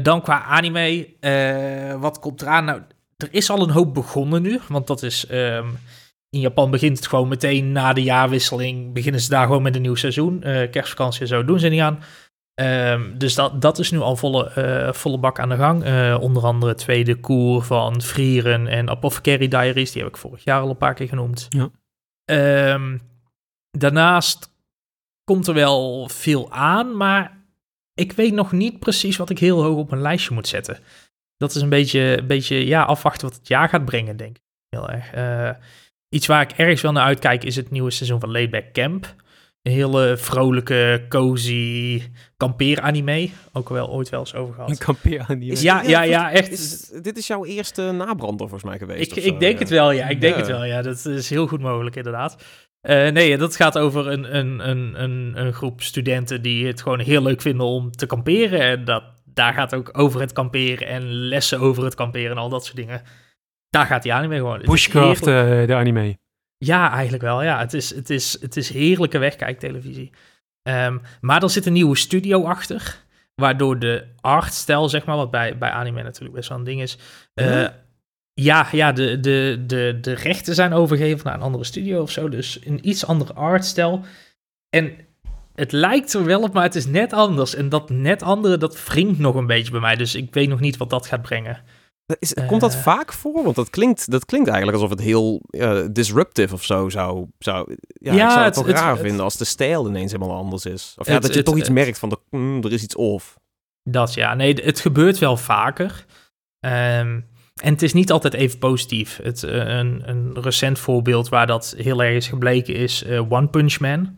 Dan qua anime, wat komt eraan? Nou, er is al een hoop begonnen nu. Want dat is... ehm, in Japan begint het gewoon meteen na de jaarwisseling. Beginnen ze daar gewoon met een nieuw seizoen. Kerstvakantie zo doen ze niet aan. Ehm, dus dat, dat is nu al volle, eh, volle bak aan de gang. Eh, onder andere het tweede koer van Vrieren en Apothecary Diaries. Die heb ik vorig jaar al een paar keer genoemd. Ja. Ehm, daarnaast komt er wel veel aan, maar ik weet nog niet precies wat ik heel hoog op mijn lijstje moet zetten. Dat is een beetje, een beetje ja, afwachten wat het jaar gaat brengen, denk ik. Heel erg. Eh, iets waar ik ergens wel naar uitkijk is het nieuwe seizoen van Laidback Camp. Een hele vrolijke, cozy kampeeranime. Ook wel ooit wel eens over Een gehad. kampeeranime. Ja, ja, ja, echt. Is, dit is jouw eerste nabrander volgens mij geweest. Ik, of zo, ik denk ja. het wel, ja. Ik denk Ja. het wel, ja. Dat is heel goed mogelijk, inderdaad. Eh, nee, dat gaat over een, een, een, een, een groep studenten die het gewoon heel leuk vinden om te kamperen. En dat, daar gaat ook over het kamperen en lessen over het kamperen en al dat soort dingen. Daar gaat die anime gewoon. Bushcraft, eh, de anime. Ja, eigenlijk wel. Ja, het is, het is, het is heerlijke wegkijktelevisie. Ehm, maar er zit een nieuwe studio achter. Waardoor de artstijl, zeg maar, wat bij, bij anime natuurlijk best wel een ding is. eh, ja, ja de, de, de, de rechten zijn overgegeven naar een andere studio of zo. Dus een iets andere artstijl. En het lijkt er wel op, maar het is net anders. En dat net andere, dat wringt nog een beetje bij mij. Dus ik weet nog niet wat dat gaat brengen. Is, komt dat Eh. vaak voor? Want dat klinkt, dat klinkt eigenlijk alsof het heel eh, disruptive of zo zou... zou ja, Ja, ik zou het, het- toch het- raar het- vinden als de stijl ineens helemaal anders is. Of ja, dat je toch iets merkt van, de, mm, er is iets off. Dat ja, nee, het gebeurt wel vaker. Ehm, en het is niet altijd even positief. Het, eh, een, een recent voorbeeld waar dat heel erg is gebleken is eh, One Punch Man.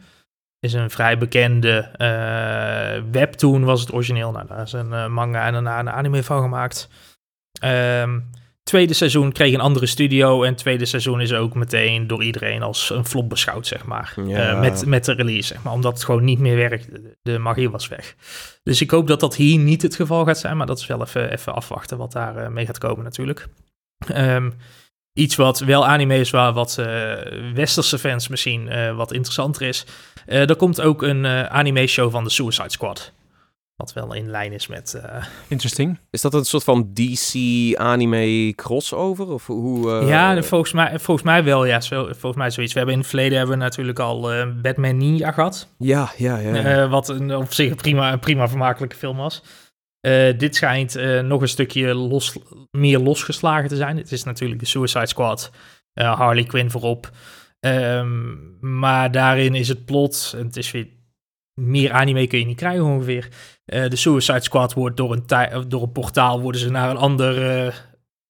Is een vrij bekende eh, webtoon was het origineel. Nou, daar is een eh, manga en daarna een anime van gemaakt. Ehm, tweede seizoen kreeg een andere studio. En tweede seizoen is ook meteen door iedereen als een flop beschouwd, zeg maar. Ja. Eh, met, met de release, zeg maar. Omdat het gewoon niet meer werkt. De, magie was weg. Dus ik hoop dat dat hier niet het geval gaat zijn. Maar dat is wel even, even afwachten wat daar eh, mee gaat komen natuurlijk. Ehm, iets wat wel anime is, waar wat eh, westerse fans misschien wat interessanter is. Er komt ook een anime show van de Suicide Squad. Wat wel in lijn is met... eh, Interesting. Is dat een soort van DC-anime crossover? Of hoe... eh, ja, volgens mij, volgens mij wel. Ja, zo, volgens mij zoiets. We hebben in het verleden hebben we natuurlijk al eh, Batman Ninja gehad. Ja, ja, ja. Wat een, op zich een prima, een prima vermakelijke film was. Eh, dit schijnt eh, nog een stukje los, meer losgeslagen te zijn. Het is natuurlijk de Suicide Squad, eh, Harley Quinn voorop. Ehm, maar daarin is het plot, en het is weer meer anime kun je niet krijgen ongeveer. Eh, de Suicide Squad wordt door een, door een portaal worden ze naar een andere,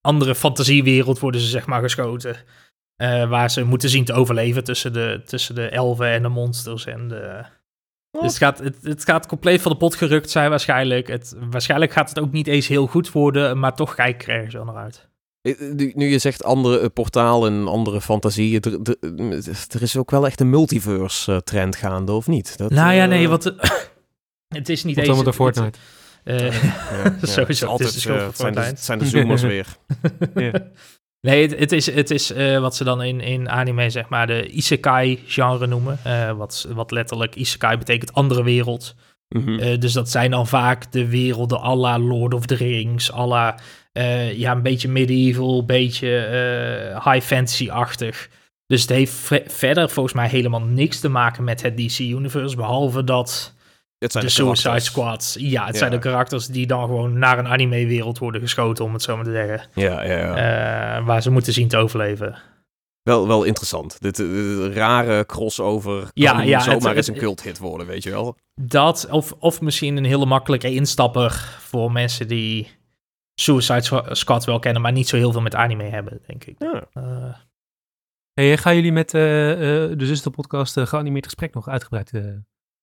andere fantasiewereld worden ze zeg maar geschoten. Eh, waar ze moeten zien te overleven tussen de, tussen de elfen en de monsters en de... Oh. Dus het gaat, het, het gaat compleet van de pot gerukt zijn waarschijnlijk. Het, waarschijnlijk gaat het ook niet eens heel goed worden, maar toch kijk ik er ergens wel naar uit. Eh, Nu, je zegt andere portaal en andere fantasieën, er, er, er is ook wel echt een multiverse trend gaande, of niet? Dat, nou ja, nee, want het is niet Wat eens... allemaal door het- Fortnite. Eh, Ja, ja. Sowieso, Het is het de eh, het zijn, de, Fortnite. het zijn de zoomers weer. Nee, het, het is, het is eh, wat ze dan in, in anime zeg maar de isekai-genre noemen. Eh, wat, wat letterlijk isekai betekent andere wereld. Mhm. Eh, dus dat zijn dan vaak de werelden à la Lord of the Rings, à la, eh, ja, een beetje medieval, een beetje eh, high fantasy-achtig. Dus het heeft ve- verder volgens mij helemaal niks te maken met het DC-universe, behalve dat Het zijn de, de Suicide. Squads, ja, het Ja. zijn de karakters die dan gewoon naar een anime-wereld worden geschoten, om het zo maar te zeggen. Ja, ja, ja. Eh, waar ze moeten zien te overleven. Wel, wel interessant. Dit, eh, dit rare crossover kan Ja, ja, zomaar het- eens een culthit worden, weet je wel. Dat, of, of misschien een hele makkelijke instapper voor mensen die Suicide Squ- Squad wel kennen, maar niet zo heel veel met anime hebben, denk ik. Ja. Eh, Hey, gaan jullie met eh, eh, de zusterpodcast uh, geanimeerd gesprek nog uitgebreid?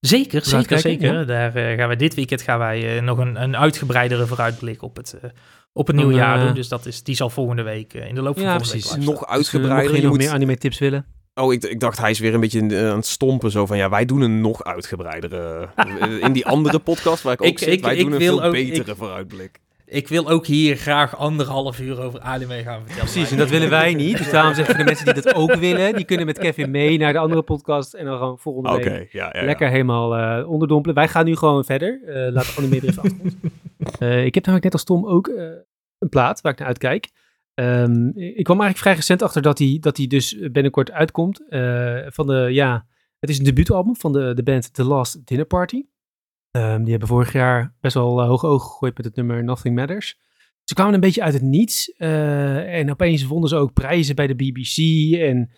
Zeker, zeker, zeker. ja. Daar eh, gaan we dit weekend gaan wij eh, nog een, een uitgebreidere vooruitblik op het, eh, op het nieuwe Dan, jaar doen. Dus dat is, die zal volgende week in de loop van Ja, volgende precies. week Nog dus, uitgebreider. mocht je nog moet- meer anime tips willen? Oh, ik, ik dacht hij is weer een beetje aan het stompen. Zo van, ja, wij doen een nog uitgebreidere... in die andere podcast waar ik ook Ik- zit, ik- wij ik doen een veel ook- betere ik- vooruitblik. Ik wil ook hier graag anderhalf uur over anime gaan vertellen. Precies, en dat willen wij niet. Dus daarom zeggen de mensen die dat ook willen, die kunnen met Kevin mee naar de andere podcast en dan gewoon volgende Oké, week ja, ja, ja. lekker helemaal eh, onderdompelen. Wij gaan nu gewoon verder. Eh laat de anime er even achter ons. Eh, ik heb namelijk net als Tom ook eh, een plaat waar ik naar uitkijk. Ehm, ik kwam eigenlijk vrij recent achter dat hij dat die dus binnenkort uitkomt. eh, van de, ja, het is een debuutalbum van de, de band The Last Dinner Party. Ehm, die hebben vorig jaar best wel eh, hoge ogen gegooid met het nummer Nothing Matters. Ze kwamen een beetje uit het niets. eh, en opeens wonnen ze ook prijzen bij de BBC. En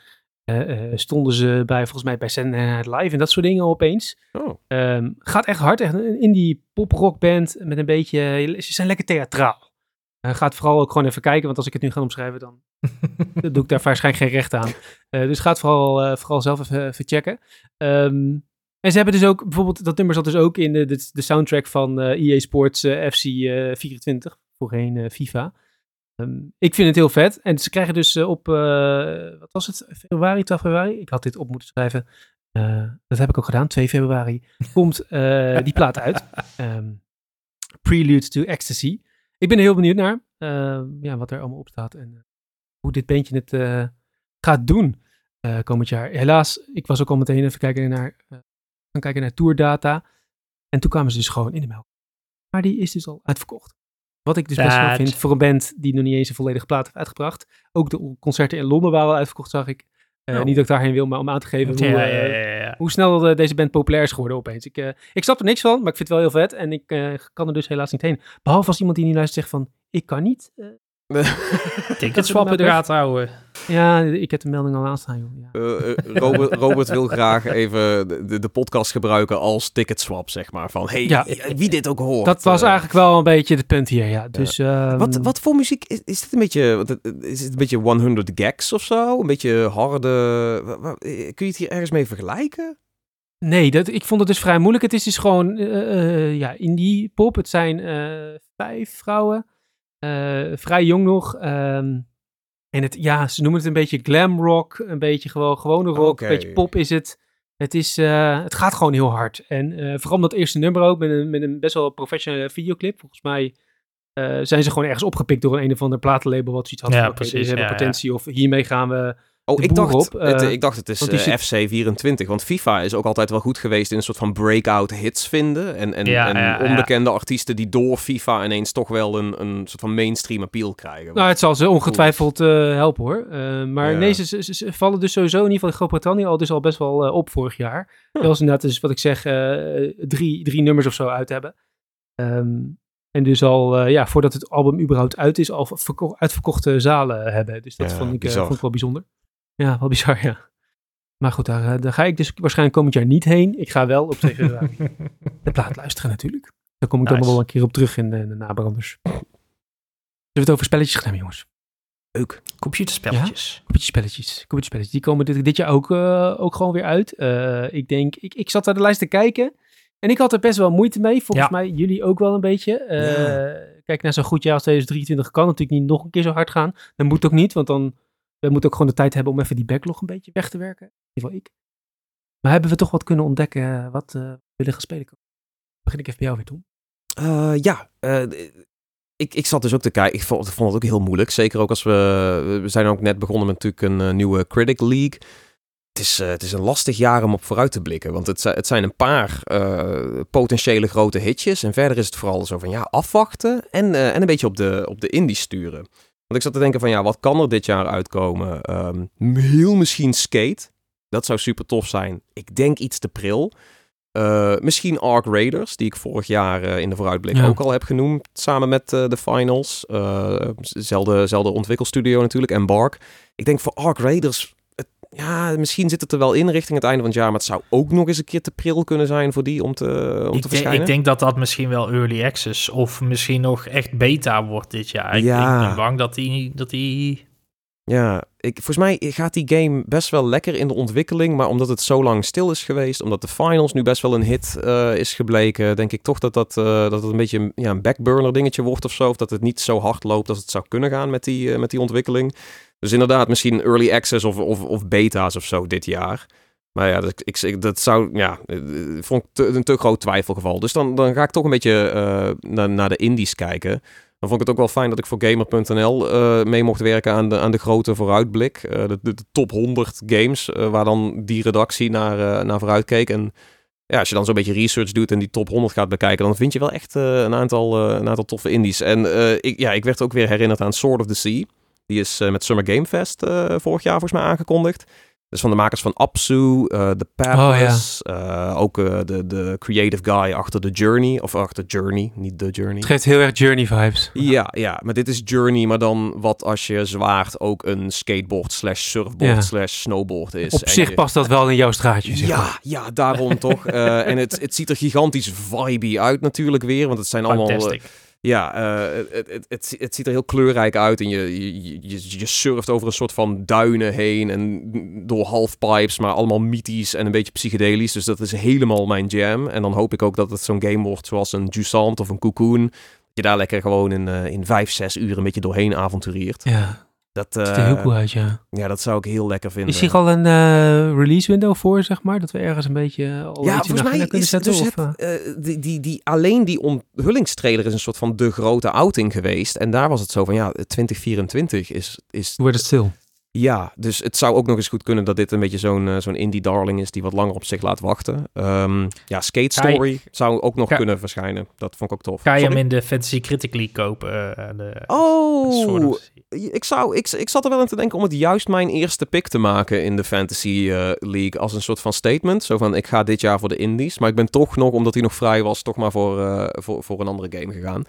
eh, stonden ze bij, volgens mij bij Saturday Night Live en dat soort dingen opeens. Oh, Ehm, gaat echt hard. Echt een indie poprockband met een beetje... Ze zijn lekker theatraal. Gaat vooral ook gewoon even kijken, want als ik het nu ga omschrijven, dan doe ik daar waarschijnlijk geen recht aan. Dus gaat vooral, vooral zelf even, even checken. Ehm, en ze hebben dus ook, bijvoorbeeld, dat nummer zat dus ook in de, de, soundtrack van eh EA Sports eh, FC eh, 24, voorheen eh, FIFA. Ehm, ik vind het heel vet. En ze krijgen dus op, wat was het, februari, 12 februari? Ik had dit op moeten schrijven. Dat heb ik ook gedaan, 2 februari. Komt die plaat uit. Ehm, Prelude to Ecstasy. Ik ben er heel benieuwd naar. ehm, ja, wat er allemaal op staat. En hoe dit bandje het gaat doen komend jaar. Helaas, ik was ook al meteen even kijken naar, gaan kijken naar tourdata. En toen kwamen ze dus gewoon in de melk. Maar die is dus al uitverkocht. Wat ik dus best wel vind voor een band die nog niet eens een volledige plaat heeft uitgebracht. Ook de concerten in Londen waren al uitverkocht, zag ik. Eh, Oh. Niet dat ik daarheen wil, maar om aan te geven Ja, eh, ja, ja, ja. hoe snel eh, deze band populair is geworden opeens. Ik, ik snap er niks van, maar ik vind het wel heel vet. En ik kan er dus helaas niet heen. Behalve als iemand die niet luistert zegt van, ik kan niet. Eh, Ticket swap in de gaten houden. ja, ik heb de melding al aanstaan, joh. Ja. Eh, eh, Robert, Robert wil graag even de, de, podcast gebruiken als ticketswap, zeg maar. Van, hey, Ja. wie dit ook hoort. Dat was eh, eigenlijk wel een beetje het punt hier, ja. Dus, ehm, Wat, wat voor muziek is, is dit een beetje? Is het een beetje 100 gags of zo? Een beetje harde. eh, Kun je het hier ergens mee vergelijken? Nee, dat, ik vond het dus vrij moeilijk. Het is dus gewoon eh, eh, ja, indie pop. Het zijn eh, vijf vrouwen. Eh, vrij jong nog. ehm, en het, ja, ze noemen het een beetje glam rock. Een beetje gewoon gewone rock. Een beetje pop is het. Het, is, eh, het gaat gewoon heel hard. En eh, vooral dat eerste nummer ook. Met een, met een best wel professionele videoclip. Volgens mij eh, zijn ze gewoon ergens opgepikt door een, een of ander platenlabel. Wat zoiets had Ja, van, oké, precies, deze hebben ja, ja. potentie. Of hiermee gaan we... Oh, ik dacht, op, het, eh, ik dacht het is eh, zit- FC24. Want FIFA is ook altijd wel goed geweest in een soort van breakout hits vinden. En, en, Ja, en ja, ja. onbekende artiesten die door FIFA ineens toch wel een, een soort van mainstream appeal krijgen. Nou, het zal ze ongetwijfeld eh, helpen hoor. Maar nee, ze, ze, ze vallen dus sowieso in ieder geval in Groot-Brittannië al, dus al best wel op vorig jaar. Terwijl ze inderdaad dus wat ik zeg, drie, drie nummers of zo uit hebben. Ehm, en dus al, ja, voordat het album überhaupt uit is, al verko- uitverkochte zalen hebben. Dus dat Ja, vond, ik, vond ik wel bijzonder. Ja, wel bizar, ja. Maar goed, daar, eh, daar ga ik dus waarschijnlijk komend jaar niet heen. Ik ga wel op 2 februari de plaat luisteren natuurlijk. Daar kom ik dan Nice. nog wel een keer op terug in de, in de nabranders. Zullen we het over spelletjes gaan hebben, jongens? Leuk. Computerspelletjes. Computerspelletjes. Computerspelletjes. Die komen dit, dit jaar ook, eh, ook gewoon weer uit. Eh, ik denk, ik, ik zat naar de lijst te kijken. En ik had er best wel moeite mee. Volgens Ja. mij jullie ook wel een beetje. Kijk, naar zo'n goed jaar als 2023 kan natuurlijk niet nog een keer zo hard gaan. Dat moet ook niet, want dan we moeten ook gewoon de tijd hebben om even die backlog een beetje weg te werken. In ieder geval ik. Maar hebben we toch wat kunnen ontdekken eh, wat we willen gaan spelen? Begin ik even bij jou weer, Tom. Eh, ja, eh, ik, ik zat dus ook te kijken. Ik vond, vond het ook heel moeilijk. Zeker ook als we... We zijn ook net begonnen met natuurlijk een nieuwe Critic League. Het is, het is een lastig jaar om op vooruit te blikken. Want het, het zijn een paar potentiële grote hitjes. En verder is het vooral zo van ja, afwachten. En, en een beetje op de, op de indie sturen. Want ik zat te denken van ja, wat kan er dit jaar uitkomen? Ehm, heel misschien Skate. Dat zou super tof zijn. Ik denk iets te pril. Eh, misschien Ark Raiders, die ik vorig jaar eh, in de vooruitblik Ja. ook al heb genoemd. Samen met eh, de finals. Zelfde, zelfde ontwikkelstudio natuurlijk. En Bark. Ik denk voor Ark Raiders. Ja, misschien zit het er wel in richting het einde van het jaar. Maar het zou ook nog eens een keer te pril kunnen zijn voor die om te, om te Ik, verschijnen. ik denk dat dat misschien wel early access of misschien nog echt beta wordt dit jaar. Ik, Ja. ik ben bang dat die, dat die Ja, ik, volgens mij gaat die game best wel lekker in de ontwikkeling. Maar omdat het zo lang stil is geweest, omdat de finals nu best wel een hit eh, is gebleken, denk ik toch dat, dat, eh, dat het een beetje een- ja, een backburner dingetje wordt of zo. Of dat het niet zo hard loopt als het zou kunnen gaan met die, eh, met die ontwikkeling. Dus inderdaad, misschien early access of, of, of beta's of zo dit jaar. Maar ja, dat, ik, dat zou, ja, eh, vond ik een te groot twijfelgeval. Dus dan, dan ga ik toch een beetje eh, naar, de indies kijken. Dan vond ik het ook wel fijn dat ik voor Gamer.nl eh, mee mocht werken aan de, aan de grote vooruitblik. Eh, de, de, top 100 games, eh, waar dan die redactie naar, eh, naar vooruit keek. En ja, als je dan zo'n beetje research doet en die top 100 gaat bekijken, dan vind je wel echt eh, een, aantal, eh, een aantal toffe indies. En eh, ik, ja, ik werd ook weer herinnerd aan Sword of the Sea. Die is eh, met Summer Game Fest eh, vorig jaar volgens mij aangekondigd. Dus van de makers van Apsu, eh The Pathless, eh, ook eh, de, de creative guy achter The Journey, of achter Journey, niet The Journey. Het geeft heel erg Journey vibes. Ja, ja, maar dit is Journey, maar dan wat als je zwaard ook een skateboard slash surfboard Ja. slash snowboard is. Op En zich je- past dat wel in jouw straatje. Zeg maar. Ja, ja, daarom toch. Eh, en het, het ziet er gigantisch vibey uit natuurlijk weer, want het zijn allemaal... fantastic. Ja, eh, het, het, het, ziet er heel kleurrijk uit en je, je, je, surft over een soort van duinen heen en door halfpipes, maar allemaal mythisch en een beetje psychedelisch. Dus dat is helemaal mijn jam. En dan hoop ik ook dat het zo'n game wordt zoals een Jusant of een Cocoon. Dat je daar lekker gewoon in, eh, in vijf, zes uur een beetje doorheen avonturiert. Ja, Dat, ziet er heel eh, cool uit, ja. ja, dat zou ik heel lekker vinden. Is hier al een eh, release window voor, zeg maar? Dat we ergens een beetje eh, al Ja, iets volgens mij kunnen is zetten? dus of, het, die, die, die, alleen die onthullingstrailer is een soort van de grote outing geweest. En daar was het zo van, ja, 2024 is, is Wordt het stil? Ja, dus het zou ook nog eens goed kunnen dat dit een beetje zo'n eh, zo'n indie darling is die wat langer op zich laat wachten. Ehm, ja, Skate je- Story zou ook nog kunnen verschijnen. Dat vond ik ook tof. Ga je hem in de Fantasy Critic League kopen? eh, de, Oh, of- ik, zou, ik, ik zat er wel aan te denken om het juist mijn eerste pick te maken in de Fantasy eh, League als een soort van statement. Zo van, ik ga dit jaar voor de indies. Maar ik ben toch nog, omdat hij nog vrij was, toch maar voor, voor, voor een andere game gegaan.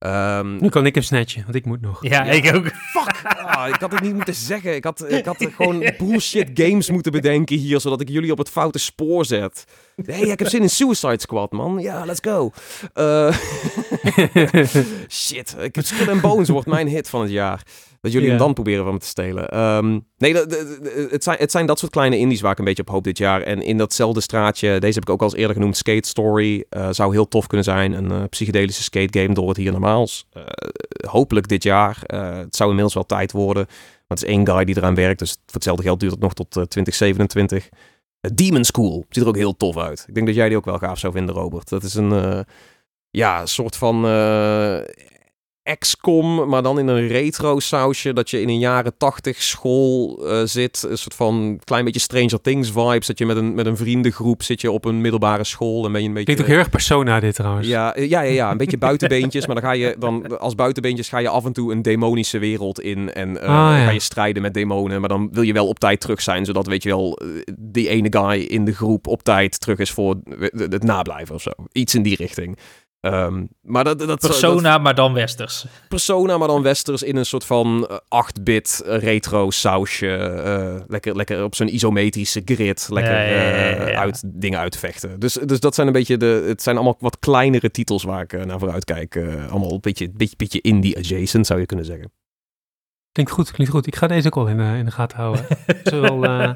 Ehm, Nu kan ik hem snatchen, want ik moet nog. Ja, Ja. ik ook. Fuck! Ah, ik had het niet moeten zeggen. Ik had, ik had gewoon bullshit games moeten bedenken hier, zodat ik jullie op het foute spoor zet. hey, ik heb zin in Suicide Squad, man. Ja, let's go. Eh, shit, ik heb Skull and Bones wordt mijn hit van het jaar. Dat jullie hem dan proberen van me te stelen. Ehm, nee, dat- het, zijn, het zijn dat soort kleine indies waar ik een beetje op hoop dit jaar. En in datzelfde straatje, deze heb ik ook al eens eerder genoemd, Skate Story. eh, zou heel tof kunnen zijn. Een eh, psychedelische skate game door het hier normaals. Eh, hopelijk dit jaar. Het zou inmiddels wel tijd worden. Maar het is één guy die eraan werkt. Dus voor hetzelfde geld duurt het nog tot eh, 2027. Eh, Demon School. Ziet er ook heel tof uit. Ik denk dat jij die ook wel gaaf zou vinden, Robert. Dat is een ja, soort van XCOM, maar dan in een retro sausje. Dat je in een jaren tachtig school eh, zit. Een soort van klein beetje Stranger Things vibes. Dat je met een, met een vriendengroep zit je op een middelbare school. En ben je een beetje... Klinkt ook heel erg persona dit trouwens. Ja, eh, ja, ja, ja, een beetje buitenbeentjes. maar dan ga je dan als buitenbeentjes ga je af en toe een demonische wereld in. En eh, Ah, ja. ga je strijden met demonen. Maar dan wil je wel op tijd terug zijn. Zodat, weet je wel, die ene guy in de groep op tijd terug is voor het nablijven of zo. Iets in die richting. Ehm, maar dat, dat, dat, Persona, maar dan westers. Persona, maar dan westers in een soort van eh, 8-bit eh, retro sausje. eh, lekker, lekker op zo'n isometrische grid. Lekker Ja, ja, ja, ja, eh, ja. uit dingen uitvechten. Dus, dus dat zijn een beetje de. Het zijn allemaal wat kleinere titels waar ik eh, naar vooruit kijk. Eh, allemaal een beetje, beetje, beetje indie adjacent, zou je kunnen zeggen. Klinkt goed, klinkt goed. Ik ga deze ook al in, eh, in de gaten houden. Zowel, eh,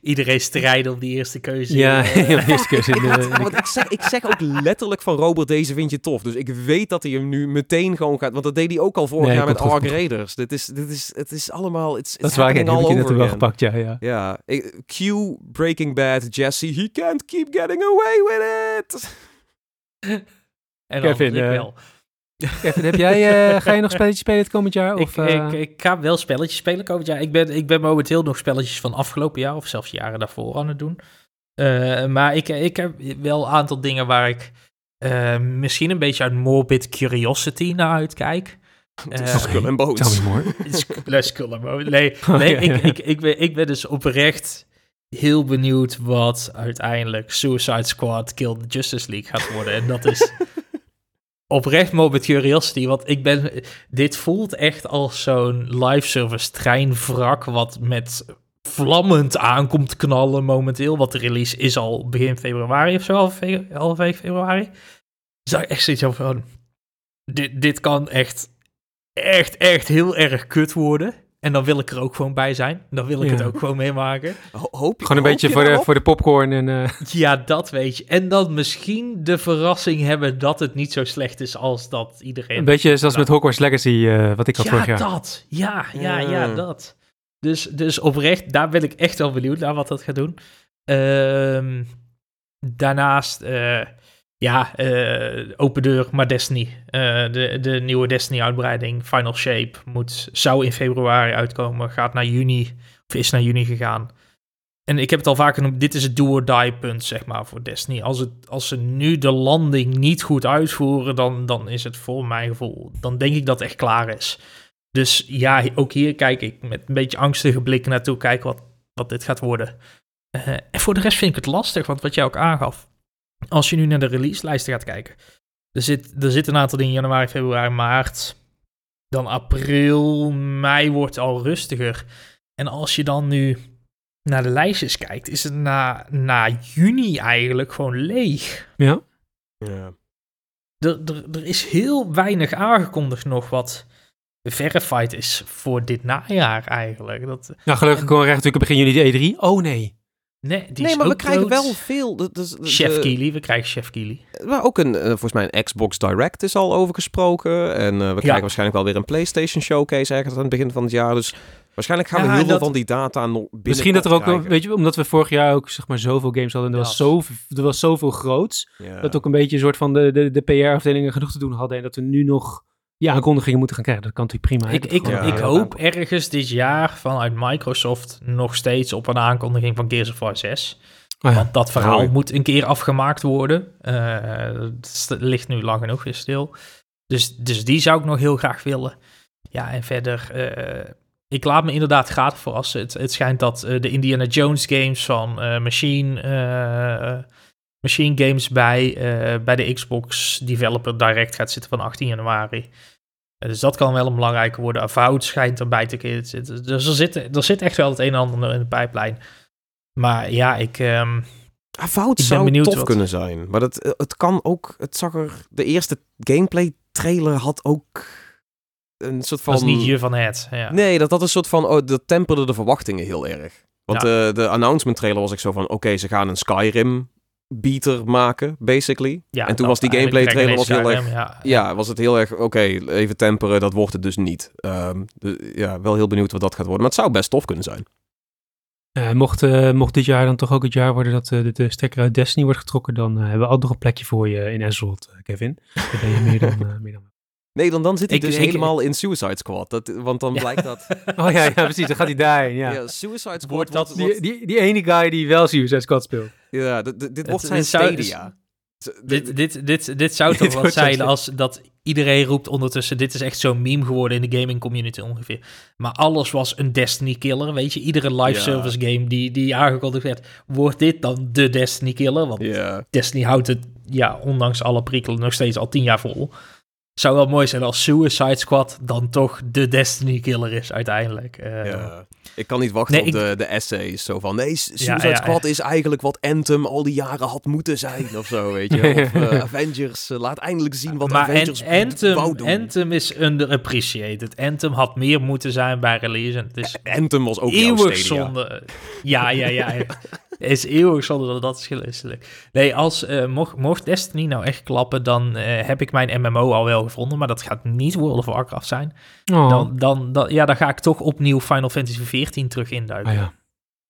Iedereen strijden om die eerste keuze. ja, ja, eerste keer in Ik, want zeg, ik zeg ook letterlijk van Robert, deze vind je tof. Dus ik weet dat hij hem nu meteen gewoon gaat. Want dat deed hij ook al vorig Nee, jaar met Ark Raiders. Dit is, dit is, het is allemaal. It's, Dat is waar, ik heb ik je net wel gepakt, ja, ja. Ja, ik- Q, Breaking Bad, Jesse, he can't keep getting away with it. En dan Kevin, ik eh, wel. Kevin, heb jij, eh, ga je nog spelletjes spelen het komend jaar? Of, ik, eh, ik, ik ga wel spelletjes spelen komend jaar. Ik ben, ik ben momenteel nog spelletjes van afgelopen jaar of zelfs jaren daarvoor aan het doen. Eh, maar ik, ik heb wel een aantal dingen waar ik eh, misschien een beetje uit morbid curiosity naar uitkijk. Het is Skull and Bones. Tell nee, Skull and Bones. Nee, nee ik, ik, ik, ben, ik ben dus oprecht heel benieuwd wat uiteindelijk Suicide Squad Kill the Justice League gaat worden. En dat is oprecht morbid curiosity, want ik ben... Dit voelt echt als zo'n live service treinwrak wat met vlammend aankomt knallen momenteel. Want de release is al begin februari of zo, half, februari. Zou echt zoiets van... Dit, dit kan echt, echt, echt heel erg kut worden. En dan wil ik er ook gewoon bij zijn. Dan wil ik Ja. het ook gewoon meemaken. Ho- Hoop je, Gewoon een hoop beetje je voor de, voor de popcorn en... eh, Ja, dat weet je. En dan misschien de verrassing hebben dat het niet zo slecht is als dat iedereen... een beetje zoals met Hogwarts Legacy, eh, wat ik had ja, vorig jaar. dat. Ja, ja, ja, Ja. dat. Dus, dus oprecht, daar ben ik echt wel benieuwd naar wat dat gaat doen. Ehm, daarnaast, eh, ja, eh, open deur, maar Destiny. Eh, de, de nieuwe Destiny-uitbreiding, Final Shape, moet, zou in februari uitkomen. Gaat naar juni, of is naar juni gegaan. En ik heb het al vaker genoemd, dit is het do-or-die punt, zeg maar, voor Destiny. Als, het, als ze nu de landing niet goed uitvoeren, dan, dan is het voor mijn gevoel, dan denk ik dat het echt klaar is. Dus ja, ook hier kijk ik met een beetje angstige blik naartoe, kijken wat, wat dit gaat worden. Eh, en voor de rest vind ik het lastig, want wat jij ook aangaf, als je nu naar de releaselijsten gaat kijken, er zit, er zit een aantal dingen januari, februari, maart, dan april, mei wordt al rustiger. En als je dan nu naar de lijstjes kijkt, is het na, na juni eigenlijk gewoon leeg. Ja. Ja. Er, er, er is heel weinig aangekondigd nog wat verified is voor dit najaar eigenlijk. Dat, Nou, gelukkig komen we recht natuurlijk begin juni de E3. Oh nee. Nee, die Nee, is maar we krijgen dood. wel veel. de- de- Chef de- Keely, we krijgen Chef Keely. Maar ook een, eh, volgens mij een Xbox Direct is al over gesproken. En eh, we krijgen waarschijnlijk wel weer een PlayStation Showcase ergens aan het begin van het jaar. Dus waarschijnlijk gaan Ja, we heel veel van die data nog binnen. Misschien dat er ook, wel- weet je, omdat we vorig jaar ook zeg maar zoveel games hadden en er, Ja. was, zoveel, er was zoveel groots, dat ook een beetje een soort van de, de, de PR-afdelingen genoeg te doen hadden en dat we nu nog die aankondigingen moeten gaan krijgen. Dat kan natuurlijk prima. Ik, ik, Ja. ik hoop ergens dit jaar vanuit Microsoft nog steeds op een aankondiging van Gears of War 6. Oh ja. Want dat verhaal moet een keer afgemaakt worden. Eh, het st- ligt nu lang genoeg weer stil. Dus, dus die zou ik nog heel graag willen. Ja, en verder, eh, ik laat me inderdaad graag verrassen. Het, het schijnt dat eh, de Indiana Jones games van eh, Machine, eh, Machine Games bij, eh, bij de Xbox Developer Direct gaat zitten van 18 januari. Eh, dus dat kan wel een belangrijke worden. Avowed schijnt erbij te zitten. Dus er zit, er zit echt wel het een en ander in de pijplijn. Maar ja, ik... ehm, Avowed Ik zou tof wat- kunnen zijn. Maar dat, eh, het kan ook... Het zag er... De eerste gameplay trailer had ook een soort van... was niet je van het. Ja. Nee, dat had een soort van... Oh, dat temperde de verwachtingen heel erg. Want Ja. eh, de announcement trailer was ik zo van... Oké, ze gaan een Skyrim beater maken, basically. Ja, en toen was die gameplay trailer was heel erg... Ja, Ja, was het heel erg... Oké, even temperen, dat wordt het dus niet. Ehm, de- ja, wel heel benieuwd wat dat gaat worden. Maar het zou best tof kunnen zijn. Eh, mocht, eh, mocht dit jaar dan toch ook het jaar worden dat eh, de, de stekker uit Destiny wordt getrokken, dan hebben we altijd nog een plekje voor je in Azeroth, Kevin. Daar ben je meer dan... meer dan... Nee, dan, dan zit hij Ik- dus ik- helemaal in Suicide Squad. Dat, want dan Ja. blijkt dat... Oh ja, ja, precies. Dan gaat hij daarin, ja. Ja, Suicide Squad Wordt dat- wordt- Die, die, die ene guy die wel Suicide Squad speelt. Ja, dit, dit- dit wordt zijn Stadia. Dit, dit, dit, dit zou toch wat zijn als dat iedereen roept ondertussen... dit is echt zo'n meme geworden in de gaming community ongeveer. Maar alles was een Destiny killer, weet je. Iedere live service game die, die aangekondigd werd... wordt dit dan de Destiny killer? Want. Destiny houdt het, ja, ondanks alle prikkelen, nog steeds al tien jaar vol. Zou wel mooi zijn als Suicide Squad dan toch de Destiny killer is uiteindelijk. Eh, ja. Ik kan niet wachten Nee, op ik- de, de essays. Zo van, nee, Suicide ja, Squad is eigenlijk wat Anthem al die jaren had moeten zijn. Of zo, weet je. Of eh, Avengers, eh, laat eindelijk zien wat maar Avengers An- Anthem, wou doen. Anthem is underappreciated. Anthem had meer moeten zijn bij release. En het is Anthem was ook eeuwig zonde. Ja, ja, ja. Het is eeuwig zonde dat dat is geluisterd. Nee, als, eh, mocht, mocht Destiny nou echt klappen, dan eh, heb ik mijn MMO al wel gevonden. Maar dat gaat niet World of Warcraft zijn. Oh, Dan, dan, dan, ja, dan ga ik toch opnieuw Final Fantasy XIV terug induiken. ah, ja.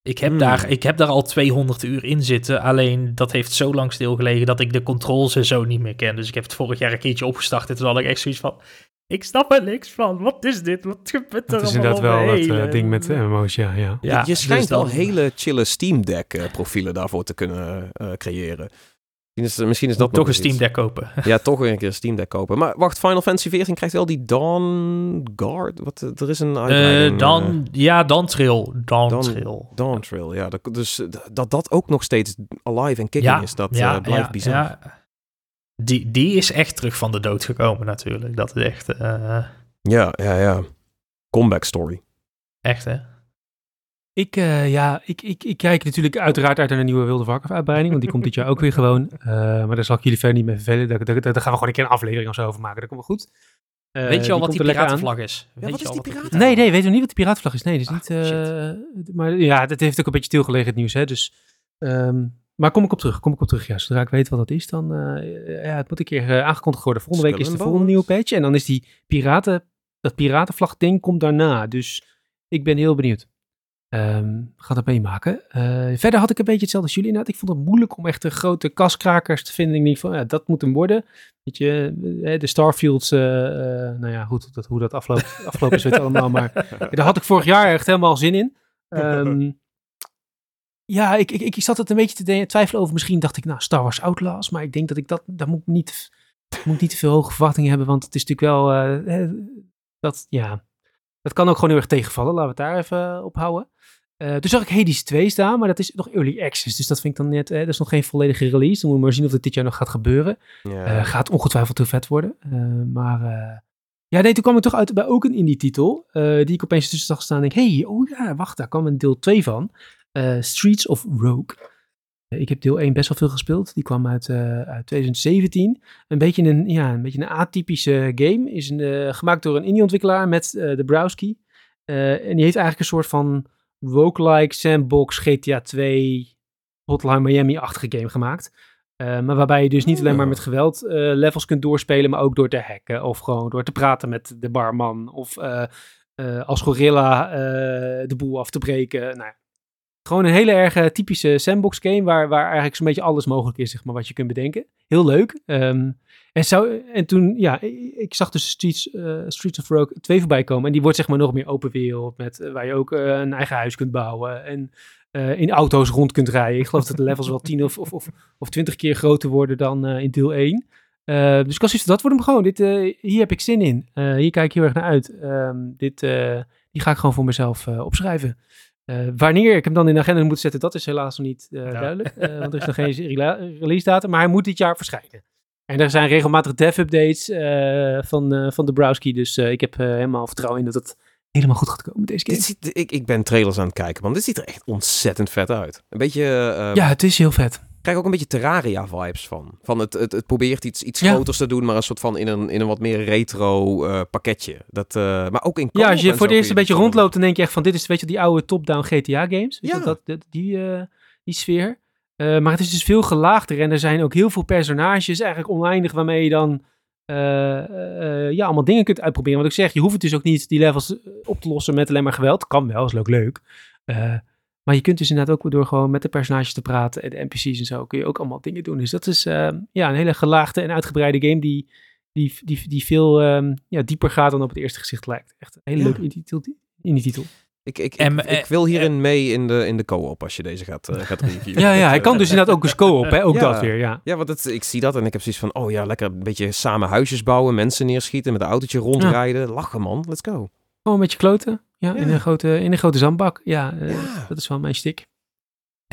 Ik heb, Hmm. daar, ik heb daar al 200 uur in zitten. Alleen dat heeft zo lang stilgelegen dat ik de controls en zo niet meer ken. Dus ik heb het vorig jaar een keertje opgestart. En toen had ik echt zoiets van... Ik snap er niks van. Wat is dit? Wat gebeurt er Dat is allemaal inderdaad wel het heen? eh, ding met MMO's, ja. ja. Je- Ja, je dus schijnt wel dan- hele chille Steam Deck eh, profielen daarvoor te kunnen eh, creëren. Misschien is, misschien is dat Toch een Steam. Deck kopen. Ja, toch weer een keer een Steam Deck kopen. Maar wacht, Final Fantasy 14 krijgt wel die Dawn Guard. Wat, eh, er is een uitbreiding. Eh eh, dan, ja, dan Trail. Dan, Dan- Trail. Dawn Trail, ja. Dat, dus dat dat ook nog steeds alive en kicking is, dat blijft bizar. ja. Die, die is echt terug van de dood gekomen natuurlijk. Dat is echt, Ja, ja, ja. Comeback story. echt hè. Ik, eh, ja, ik, ik, ik kijk natuurlijk uiteraard uit naar een nieuwe Wilde Warcraft uitbreiding, want die komt dit jaar ook weer gewoon. Eh, maar daar zal ik jullie verder niet mee vervelen. Daar, daar, daar gaan we gewoon een keer een aflevering of zo over maken. Dat komt wel goed. Eh, Weet je al wat die piratenvlag is? Weet wat je is al die de piraten- Nee, nee, weten we niet wat de piratenvlag is. Nee, dat is Ah, niet... eh, maar ja, dat heeft ook een beetje stilgelegen het nieuws, hè. Dus, ehm, maar kom ik op terug, kom ik op terug. Ja, zodra ik weet wat dat is, dan... eh, ja, het moet een keer aangekondigd worden. Volgende week is de volgende nieuwe patch. En dan is die piraten... Dat piratenvlag ding komt daarna. Dus ik ben heel benieuwd. Ehm ga dat meemaken. Eh, verder had ik een beetje hetzelfde als jullie inderdaad. Ik vond het moeilijk om echt de grote kaskrakers te vinden. Ik denk van, ja, dat moet hem worden. Weet je, eh, de Starfields, eh, nou ja, goed, dat, hoe dat afloopt, afgelopen is, weet allemaal. Maar daar had ik vorig jaar echt helemaal zin in. Ehm, ja, ik, ik, ik zat het een beetje te twijfelen over. Misschien dacht ik, nou, Star Wars Outlaws. Maar ik denk dat ik dat, daar moet ik niet, moet niet te veel hoge verwachtingen hebben. Want het is natuurlijk wel, dat, ja, dat kan ook gewoon heel erg tegenvallen. Laten we het daar even op houden. Eh, toen zag ik Hades 2 staan, maar dat is nog early access. Dus dat vind ik dan net, eh, dat is nog geen volledige release. Dan moeten we maar zien of dat dit jaar nog gaat gebeuren. Eh, gaat ongetwijfeld heel vet worden. Maar ja, nee, toen kwam ik toch uit bij ook een indie titel. die ik opeens tussen zag staan. En denk, hey, oh ja, wacht, daar kwam een deel 2 van. Streets of Rogue. Ik heb deel 1 best wel veel gespeeld. Die kwam uit, uit 2017. Een beetje een, ja, een, beetje een atypische game. Is een, gemaakt door een indie-ontwikkelaar met de Browski. En die heeft eigenlijk een soort van roguelike sandbox GTA 2 Hotline Miami-achtige game gemaakt. Eh, maar waarbij je dus niet alleen maar met geweld eh, levels kunt doorspelen, maar ook door te hacken. Of gewoon door te praten met de barman. Of eh, als gorilla de boel af te breken. Nou, ja. Gewoon een hele erg typische sandbox game, waar, waar eigenlijk zo'n beetje alles mogelijk is, zeg maar, wat je kunt bedenken. Heel leuk. Ehm, en, zou, en toen, ja, ik, zag dus Streets, eh, Streets of Rogue 2 voorbij komen. En die wordt zeg maar nog meer open wereld, met, eh, waar je ook eh, een eigen huis kunt bouwen. En in auto's rond kunt rijden. Ik geloof dat de levels wel 10 of, of, of, of 20 keer groter worden dan in deel 1. Eh, dus ik van, dat wordt hem gewoon. Dit, hier heb ik zin in. Hier kijk ik heel erg naar uit. Ehm, dit, die ga ik gewoon voor mezelf opschrijven. Eh, wanneer ik hem dan in de agenda moet zetten, dat is helaas nog niet eh, Ja. duidelijk. Eh, want er is nog geen release datum, maar hij moet dit jaar verschijnen. En er zijn regelmatig dev-updates eh, van, eh, van de Browski. Dus eh, ik heb helemaal vertrouwen in dat het helemaal goed gaat komen, deze. Dit ziet, ik, ik ben trailers aan het kijken, man. Dit ziet er echt ontzettend vet uit. Een beetje... eh, Ja, het is heel vet. Ik krijg ook een beetje Terraria-vibes van. Van het, het, het probeert iets, iets Ja. groters te doen, maar een soort van in een, in een wat meer retro eh, pakketje. Dat, eh, maar ook in Ja, als je voor het eerst een beetje rondloopt, dan denk je echt van dit is weet je, die oude top-down GTA games. Weet je, Ja. dat, dat, die, eh, die sfeer. Maar het is dus veel gelaagder en er zijn ook heel veel personages, eigenlijk oneindig, waarmee je dan ja, allemaal dingen kunt uitproberen. Want ik zeg, je hoeft het dus ook niet die levels op te lossen met alleen maar geweld. Kan wel, is ook leuk. Eh, maar je kunt dus inderdaad ook door gewoon met de personages te praten en de NPC's en zo, kun je ook allemaal dingen doen. Dus dat is eh, ja, een hele gelaagde en uitgebreide game die, die, die, die veel ehm, ja, dieper gaat dan op het eerste gezicht lijkt. Echt een hele Ja. leuke indie titel. indie titel. Ik, ik, ik, En, ik eh, wil hierin mee in de, in de co-op als je deze gaat, eh, gaat reviewen. Ja, ja, hij kan Eh, dus inderdaad ook eens co-op, hè? Ook Ja. dat weer, ja. Ja, want het, ik zie dat en ik heb zoiets van, oh ja, lekker een beetje samen huisjes bouwen, mensen neerschieten, met een autootje rondrijden. Lachen man, let's go. Gewoon met je kloten. Ja, Ja. In, een grote, in een grote zandbak. Ja, eh, Ja. dat is wel mijn stick.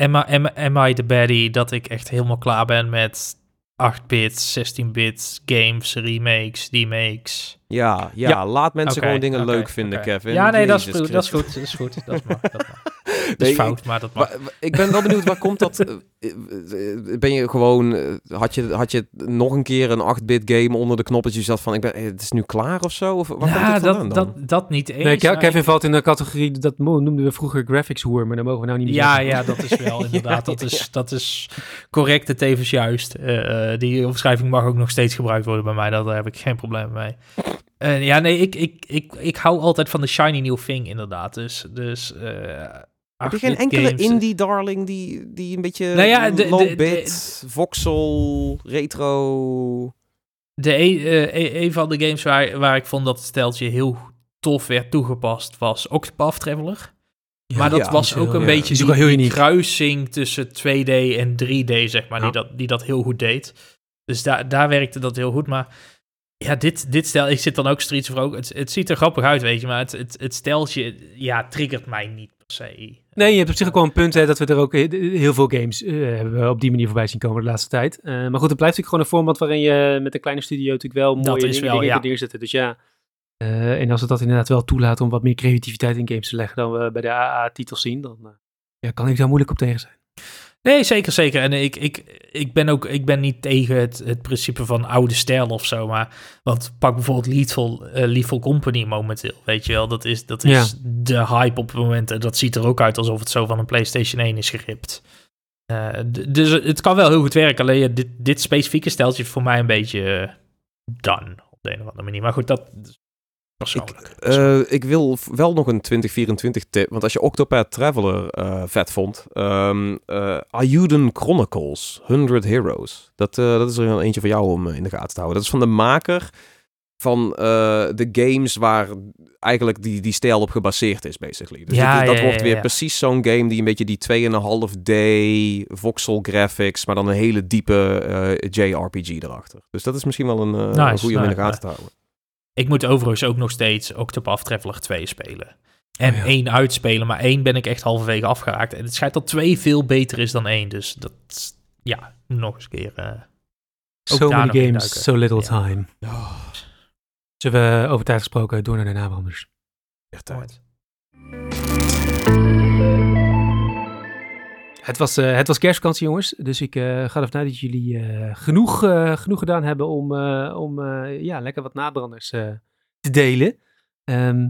Am I, am, am I the baddie dat ik echt helemaal klaar ben met 8-bit, 16-bit games, remakes, remakes? Ja, ja, Ja. laat mensen gewoon dingen leuk vinden. Kevin. Ja, nee, dat is, goed, dat is goed. Dat is goed. Dat mag. Dat mag. Dat Nee, is ik- fout, maar dat mag. Ik ben wel benieuwd, waar komt dat? eh, eh, eh, Ben je gewoon, had je, had je nog een keer een 8-bit game onder de knoppetjes zat van, ik ben, het is nu klaar of zo? Of waar komt Ja, dat, dan? dat, dat niet eens. Nee, maar Kevin valt in de categorie, dat noemden we vroeger graphics hoer, maar dat mogen we nou niet meer Ja, zeggen. ja, dat is wel inderdaad. Dat is, dat is correct en tevens juist. Eh, eh, die omschrijving mag ook nog steeds gebruikt worden bij mij. Daar heb ik geen probleem mee. Eh, ja, nee, ik, ik, ik, ik hou altijd van de shiny new thing, inderdaad. Dus, dus eh, Heb je geen 8-bit enkele games. indie darling die, die een beetje Nou ja, de- de- low-bit, voxel, retro... De een, eh, een- een van de games waar, waar ik vond dat het steltje heel tof werd toegepast was Octopath Traveler. maar dat ja, was ook een ja, beetje die heel die kruising tussen 2D en 3D, zeg maar, Ja. die, dat, die dat heel goed deed. Dus daar daar werkte dat heel goed. Maar ja, dit, dit stel, ik zit dan ook Streets of Rogue. Het, het ziet er grappig uit, weet je, maar het, het, het steltje, ja, triggert mij niet per se. Nee, je hebt op zich ook wel een punt hè, dat we er ook he- heel veel games eh, hebben we op die manier voorbij zien komen de laatste tijd. Eh, maar goed, het blijft natuurlijk gewoon een format waarin je met een kleine studio natuurlijk wel mooie dingen, wel, dingen ja. kunt neerzetten. Dus ja, eh, en als het dat inderdaad wel toelaat om wat meer creativiteit in games te leggen dan we bij de AA-titels zien, dan eh, ja, kan ik daar moeilijk op tegen zijn. Nee, zeker, zeker. En ik, ik, ik ben ook ik ben niet tegen het, het principe van oude stijl of zo. Maar want pak bijvoorbeeld Lethal, Lethal Company momenteel. Weet je wel, dat is, dat is de hype op het moment. En dat ziet er ook uit alsof het zo van een PlayStation 1 is geript. Eh, dus het kan wel heel goed werken. Alleen dit, dit specifieke steltje is voor mij een beetje eh, done op de een of andere manier. Maar goed, dat persoonlijk. Eh, ik wil wel nog een 2024 tip, want als je Octopath Traveler eh, vet vond, ehm eh, Ayuden Chronicles, 100 Heroes. Dat, eh, dat is er een eentje voor jou om in de gaten te houden. Dat is van de maker van eh, de games waar eigenlijk die, die stijl op gebaseerd is, basically. Dus Ja, dit- dat ja, wordt ja, weer ja. precies zo'n game die een beetje die 2,5D voxel graphics, maar dan een hele diepe eh, JRPG erachter. Dus dat is misschien wel een, eh, Nice, een goede om in de nice, gaten te houden. Ik moet overigens ook nog steeds Octopath Traveler 2 spelen. En Oh ja. één uitspelen, maar één ben ik echt halverwege afgeraakt. En het schijnt dat twee veel beter is dan één. Dus dat, ja, nog eens een keer. eh, so many games, so little Ja. time. Zullen we over tijd gesproken door naar de nabranders? Echt tijd. Het was, eh, het was kerstvakantie, jongens. Dus ik eh, ga ervan uit dat jullie eh, genoeg, genoeg gedaan hebben om, om ja, lekker wat nabranders te delen. Ehm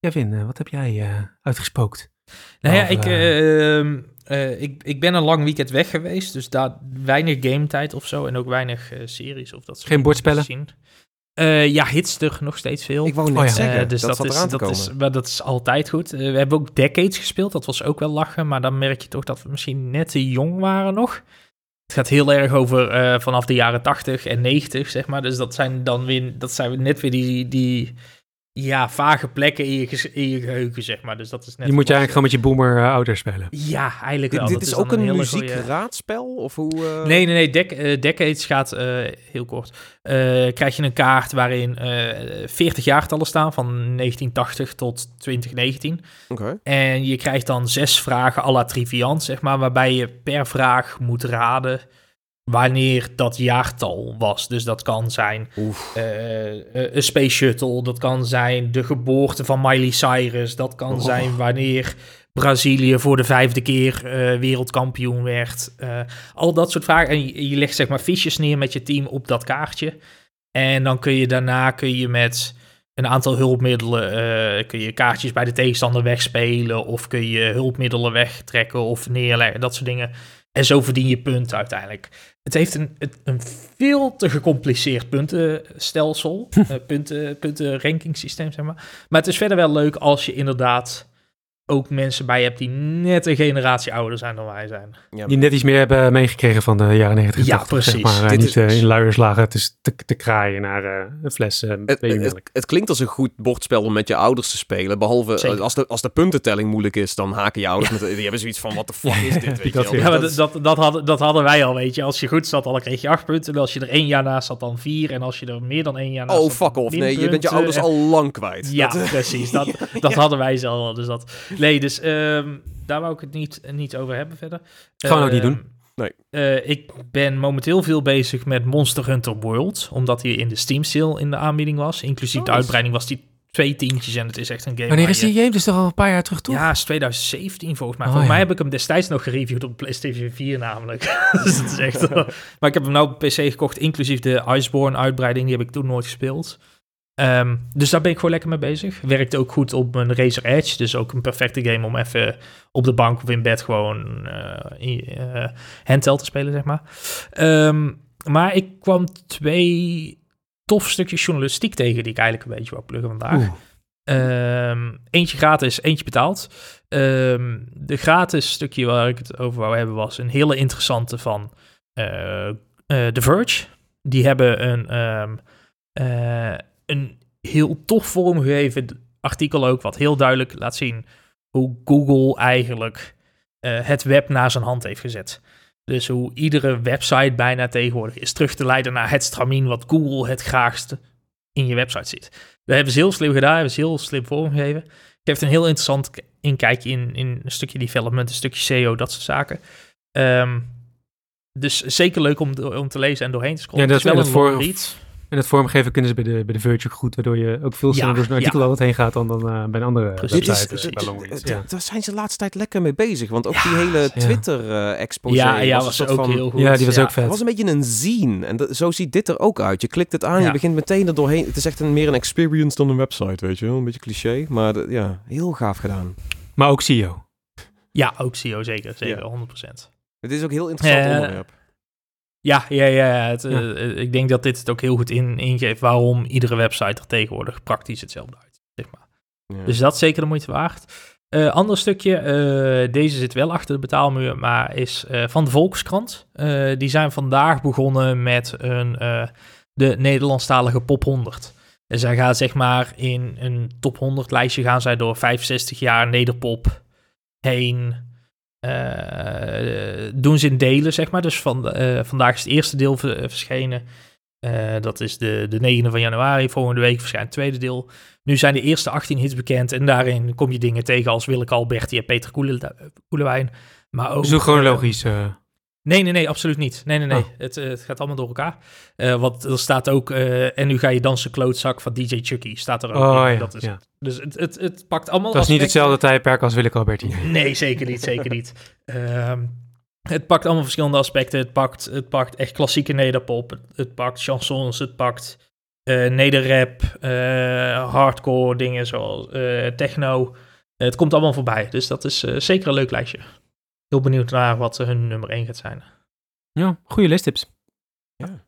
Kevin, wat heb jij uitgespookt? Nou ja, ik, eh, ehm, eh, ik, ik ben een lang weekend weg geweest. Dus daar weinig gametijd of zo. En ook weinig series of dat soort Geen bordspellen? gezien. Eh, ja, Hitster nog steeds veel. Ik wou net Oh ja. zeggen, Eh, dus dat, is, dat, komen. is, maar dat is altijd goed. Eh, we hebben ook Decades gespeeld. Dat was ook wel lachen. Maar dan merk je toch dat we misschien net te jong waren nog. Het gaat heel erg over eh, vanaf de jaren 80 en 90, zeg maar. Dus dat zijn dan weer, dat zijn net weer die, die ja, vage plekken in je, in je geheugen, zeg maar. Dus dat is net Die moet je eigenlijk gewoon met je boomer eh, ouders spelen. Ja, eigenlijk Dit, wel. dit Dat is ook een goeie- muziekraadspel? Of hoe... eh? Nee, nee, nee. Dec eh, Decades gaat, eh, heel kort, eh, krijg je een kaart waarin eh 40 jaartallen staan, van 1980 tot 2019. Oké. En je krijgt dan zes vragen à la Triviant, zeg maar, waarbij je per vraag moet raden wanneer dat jaartal was. Dus dat kan zijn eh, eh, een space shuttle, dat kan zijn de geboorte van Miley Cyrus, dat kan Oh. zijn wanneer Brazilië voor de vijfde keer eh, wereldkampioen werd. Al dat soort vragen. En je, je legt zeg maar fiches neer met je team op dat kaartje. En dan kun je daarna kun je met een aantal hulpmiddelen kun je kaartjes bij de tegenstander wegspelen of kun je hulpmiddelen wegtrekken of neerleggen, dat soort dingen. En zo verdien je punten uiteindelijk. Het heeft een, een veel te gecompliceerd puntenstelsel, eh, punten, punten ranking zeg maar. Maar het is verder wel leuk als je inderdaad ook mensen bij hebt die net een generatie ouder zijn dan wij zijn. Ja, Die net iets meer hebben meegekregen van de jaren 90. Ja, 80, Zeg precies. maar, eh, Dit niet is- eh, in luierslagen te, te, te kraaien naar eh, een fles eh Het, het, het klinkt als een goed bordspel om met je ouders te spelen. Behalve Zeker. eh, als de, als de puntentelling moeilijk is, dan haken je ouders met... Die hebben zoiets van, wat de fuck is dit? Weet je Dat. Ja, Dat hadden, dat hadden wij al, weet je. Als je goed zat, dan kreeg je acht punten. En als je er één jaar naast zat, dan vier. En als je er meer dan één jaar naast Oh, zat, fuck off. Nee, je bent je ouders En- al lang kwijt. Ja, Dat, eh, precies. Dat, dat hadden wij zelf al. Dus dat... Nee, dus ehm, daar wou ik het niet, niet over hebben verder. Gaan we ook niet Ehm, doen. Nee. eh, ik ben momenteel veel bezig met Monster Hunter World. Omdat hij in de Steam sale in de aanbieding was. Inclusief de Oh. uitbreiding was die twee tientjes. En het is echt een game Wanneer is je- die game? Dus toch al een paar jaar terug, toch? Ja, is 2017 volgens mij. Oh, volgens ja. mij heb ik hem destijds nog gereviewd op PlayStation 4 namelijk. dus dat is echt... maar ik heb hem nou op PC gekocht, inclusief de Iceborne uitbreiding. Die heb ik toen nooit gespeeld. Ehm, dus daar ben ik gewoon lekker mee bezig. Werkt ook goed op mijn Razer Edge. Dus ook een perfecte game om even op de bank of in bed gewoon eh, handheld te spelen, zeg maar. Ehm, maar ik kwam twee tof stukjes journalistiek tegen die ik eigenlijk een beetje wou pluggen vandaag. Ehm, eentje gratis, eentje betaald. De gratis stukje waar ik het over wou hebben was een hele interessante van uh, The Verge. Die hebben een, uh, een heel tof vormgegeven artikel ook, wat heel duidelijk laat zien hoe Google eigenlijk uh, het web naar zijn hand heeft gezet. Dus hoe iedere website bijna tegenwoordig is terug te leiden naar het stramien wat Google het graagste in je website ziet. Dat hebben ze heel slim gedaan, hebben ze heel slim vormgegeven. Geeft een heel interessant inkijkje in, in een stukje development, een stukje SEO, dat soort zaken. Um, dus zeker leuk om, om te lezen en doorheen te scrollen. Ja, dat is wel het een voor. En het vormgeven kunnen ze bij de, bij de Verge goed, waardoor je ook veel sneller Ja, door zo'n artikel ja. heen gaat dan, dan uh, bij een andere Precies. Is, website. dit- eh, dit- ja. Daar zijn ze de laatste tijd lekker mee bezig. Want ook Ja, die hele ja. Twitter-exposé Ja, ja, was, was, ook van... heel goed. ja, die was Ja. ook vet. Het was een beetje een zine. En dat- zo ziet dit er ook uit. Je klikt het aan, Ja. je begint meteen er doorheen. Het is echt een, meer een experience dan een website, weet je wel. Een beetje cliché, maar de- ja, heel gaaf gedaan. Maar ook CEO. Ja, ook CEO, zeker. Zeker, Ja. 100%. Het is ook een heel interessant Eh, onderwerp. Ja, ja, ja. het, Ja. eh, ik denk dat dit het ook heel goed in, ingeeft waarom iedere website er tegenwoordig praktisch hetzelfde uit. Zeg maar. Ja. Dus dat is zeker de moeite waard. Eh ander stukje, eh, deze zit wel achter de betaalmuur, maar is eh, van de Volkskrant. Eh, die zijn vandaag begonnen met een, eh, de Nederlandstalige Pop 100. En zij gaan zeg maar in een top 100 lijstje gaan zij door 65 jaar nederpop heen. Eh, doen ze in delen, zeg maar. Dus van, eh, vandaag is het eerste deel ver- verschenen. Eh, dat is de, de 9e van januari. Volgende week verschijnt het tweede deel. Nu zijn de eerste 18 hits bekend. En daarin kom je dingen tegen als Willeke Alberti en Peter Koele- Koelewijn. Maar ook... Zo chronologisch. Nee, nee, nee, absoluut niet. Nee, nee, nee. Oh. Het, eh, het gaat allemaal door elkaar. Eh want er staat ook... eh, en nu ga je dansen klootzak van DJ Chucky. Staat er ook oh in. ja, dat is, ja. Dus het, het, het pakt allemaal Dat is niet hetzelfde tijdperk als Willeke Alberti. Nee, zeker niet, zeker niet. Ehm, het pakt allemaal verschillende aspecten. Het pakt, het pakt echt klassieke nederpop. Het, het pakt chansons. Het pakt eh nederrap. hardcore dingen zoals techno. het komt allemaal voorbij. Dus dat is zeker een leuk lijstje. Heel benieuwd naar wat hun nummer 1 gaat zijn. Ja, goede leestips. Ja.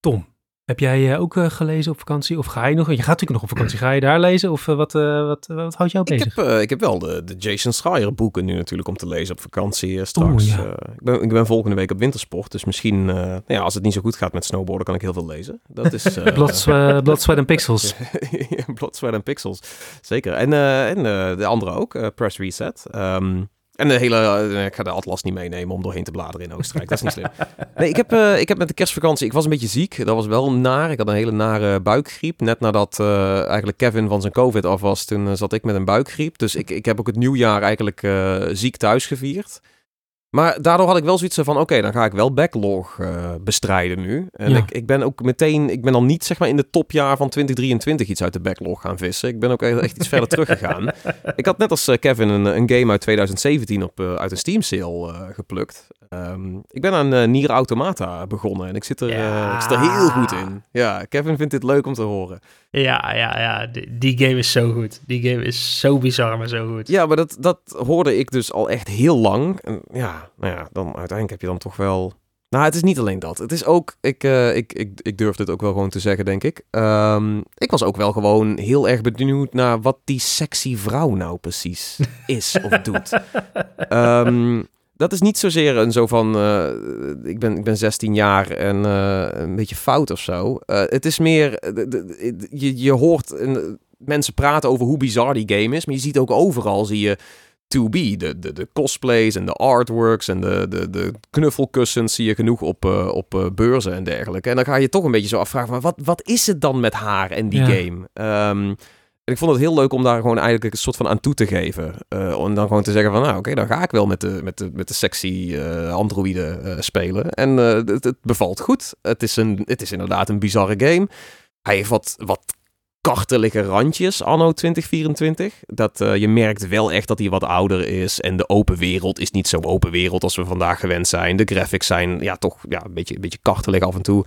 Tom, heb jij eh, ook eh, gelezen op vakantie? Of ga je nog? Je gaat natuurlijk nog op vakantie. Ga je daar lezen? Of eh, wat, eh, wat, wat houdt jou Ik bezig? heb, eh, ik heb wel de, de Jason Schreier boeken nu natuurlijk om te lezen op vakantie straks. Oeh, ja. Eh, ik, ben, ik ben volgende week op wintersport, dus misschien, eh, nou ja, als het niet zo goed gaat met snowboarden, kan ik heel veel lezen. Dat is... eh, Blood, Swe- Blood, Sweat and Pixels. Blood, Sweat and Pixels. Zeker. En, eh, en eh, de andere ook, eh, Press Reset. Ehm, en de hele, eh, ik ga de atlas niet meenemen om doorheen te bladeren in Oostenrijk. Dat is niet slim. Nee, ik heb, eh, ik heb met de kerstvakantie, ik was een beetje ziek. Dat was wel naar. Ik had een hele nare buikgriep. Net nadat eh, eigenlijk Kevin van zijn covid af was, toen zat ik met een buikgriep. Dus ik, ik heb ook het nieuwjaar eigenlijk ziek thuis gevierd. Maar daardoor had ik wel zoiets van, oké, dan ga ik wel backlog eh, bestrijden nu. En Ja. ik, ik ben ook meteen, ik ben al niet zeg maar in de topjaar van 2023 iets uit de backlog gaan vissen. Ik ben ook echt iets verder teruggegaan. Ik had net als eh, Kevin een, een game uit 2017 op, eh, uit een Steam sale geplukt. Ehm, ik ben aan Nier Automata begonnen en ik zit, er, ik zit er heel goed in. Ja, Kevin vindt dit leuk om te horen. Ja, ja, ja. Die, die game is zo goed. Die game is zo bizar, maar zo goed. Ja, maar dat, dat hoorde ik dus al echt heel lang. En ja, nou ja, dan uiteindelijk heb je dan toch wel... Nou, het is niet alleen dat. Het is ook, ik, eh, ik, ik, ik durf dit ook wel gewoon te zeggen, denk ik. Ehm, ik was ook wel gewoon heel erg benieuwd naar wat die sexy vrouw nou precies is of doet. Ehm, dat is niet zozeer een zo van, eh, ik, ben, ik ben 16 jaar en eh, een beetje fout of zo. Eh, het is meer, je, je hoort mensen praten over hoe bizar die game is, maar je ziet ook overal, zie je 2B, de, de, de cosplays en de artworks en de, de, de knuffelkussens zie je genoeg op, op beurzen en dergelijke. En dan ga je toch een beetje zo afvragen, maar wat, wat is het dan met haar en die Ja. game? Ehm, en ik vond het heel leuk om daar gewoon eigenlijk een soort van aan toe te geven. Eh, om dan gewoon te zeggen van, nou oké, dan ga ik wel met de, met de, met de sexy eh androïde eh, spelen. En het, het bevalt goed. Het is, een, het is inderdaad een bizarre game. Hij heeft wat, wat kartelige randjes anno 2024. Dat je merkt wel echt dat hij wat ouder is. En de open wereld is niet zo open wereld als we vandaag gewend zijn. De graphics zijn ja, toch ja, een, beetje, een beetje kartelig af en toe.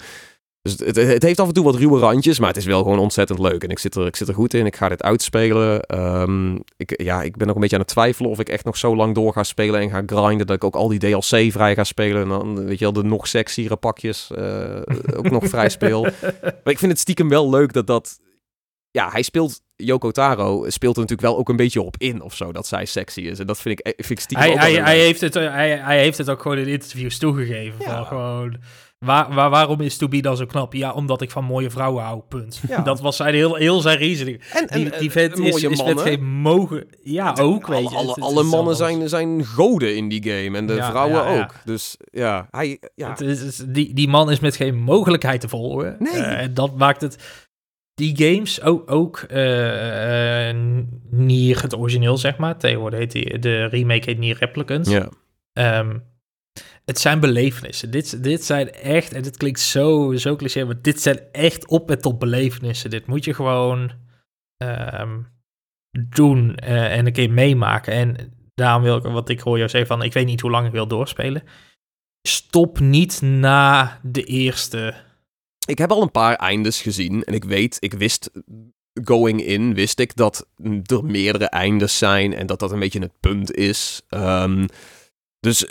Dus het, het, het heeft af en toe wat ruwe randjes, maar het is wel gewoon ontzettend leuk. En ik zit er, ik zit er goed in. Ik ga dit uitspelen. Ehm, ik, ja, ik ben nog een beetje aan het twijfelen of ik echt nog zo lang door ga spelen en ga grinden dat ik ook al die DLC vrij ga spelen. En dan, weet je wel, de nog sexiere pakjes eh, ook nog vrij speel. Maar ik vind het stiekem wel leuk dat dat... Ja, hij speelt Yoko Taro speelt er natuurlijk wel ook een beetje op in of zo, dat zij sexy is. En dat vind ik, eh, vind ik stiekem Hij, hij, hij, heeft het, hij, hij heeft het ook gewoon in interviews toegegeven. Ja. Van gewoon, waar, waar, waarom is To Be dan zo knap? Ja, omdat ik van mooie vrouwen hou, punt. Ja. Dat was zijn heel, heel zijn reasoning. En, en, Die, die eh, vent is, met geen mogen... Ja, ook, weet alle, je. alle, Het- alle mannen zijn, zijn goden in die game. En de Ja, vrouwen ja, ook. Dus ja, hij... Ja. Het is, is- die, die man is met geen mogelijkheid te volgen. Nee. Eh, en dat maakt het... Die games, ook, ook eh, eh, Nier, het origineel zeg maar. Tegenwoordig heet die, de remake heet Nier Replicants. ja. Ehm, het zijn belevenissen. Dit, dit zijn echt, en dit klinkt zo, zo cliché, maar dit zijn echt op en top belevenissen. Dit moet je gewoon ehm, doen eh, en een keer meemaken. En daarom wil ik, wat ik hoor jou zeggen van, ik weet niet hoe lang ik wil doorspelen. Stop niet na de eerste. Ik heb al een paar eindes gezien. En ik weet, ik wist... Going in wist ik dat er meerdere eindes zijn. En dat dat een beetje het punt is. Ehm, dus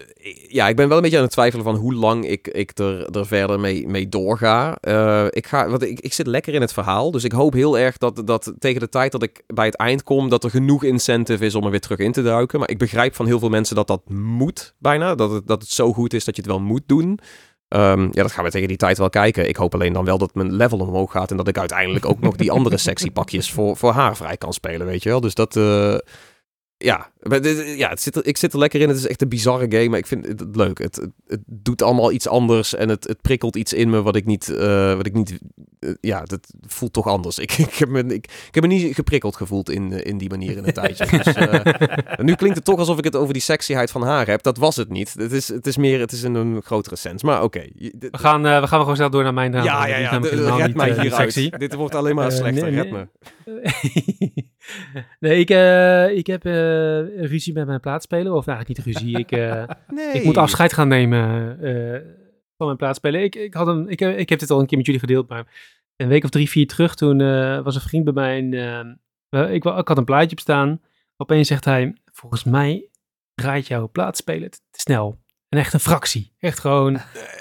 ja, ik ben wel een beetje aan het twijfelen van hoe lang ik, ik er, er verder mee, mee doorga. Eh, ik, ga want ik, ik zit lekker in het verhaal. Dus ik hoop heel erg dat, dat tegen de tijd dat ik bij het eind kom, dat er genoeg incentive is om er weer terug in te duiken. Maar ik begrijp van heel veel mensen dat dat moet bijna. Dat het, dat het zo goed is dat je het wel moet doen. Ehm, ja, dat gaan we tegen die tijd wel kijken. Ik hoop alleen dan wel dat mijn level omhoog gaat. En dat ik uiteindelijk ook nog die andere sexy pakjes voor, voor haar vrij kan spelen, weet je wel. Dus dat... eh, ja, maar dit- ja het zit er, ik zit er lekker in. Het is echt een bizarre game, maar ik vind het leuk. Het, het, het doet allemaal iets anders en het, het prikkelt iets in me wat ik niet... eh, wat ik niet eh, ja, dat voelt toch anders. Ik, ik, heb, me, ik, ik heb me niet geprikkeld gevoeld in, eh, in die manier in een tijdje. Dus, nu klinkt het toch alsof ik het over die sexyheid van haar heb. Dat was het niet. Het is, het is meer, het is in een grotere sens. Maar oké. We gaan, we gaan gewoon snel door naar mijn naam. Ja, ja, ja. de- Red niet, mij hieruit. sexy. Dit wordt alleen maar slechter. nee, Red nee. me. nee, ik, eh, ik heb ruzie met mijn plaatsspeler. Of eigenlijk niet ruzie. Ik, eh, Nee. ik moet afscheid gaan nemen eh, van mijn plaatsspeler. Ik, ik, had een, ik, heb- ik heb dit al een keer met jullie gedeeld. Maar een week of drie, vier terug. Toen eh, was een vriend bij mij. En, eh, ik, ik had een plaatje op staan. Opeens zegt hij. Volgens mij draait jouw plaatsspeler te snel. En echt een fractie. Echt gewoon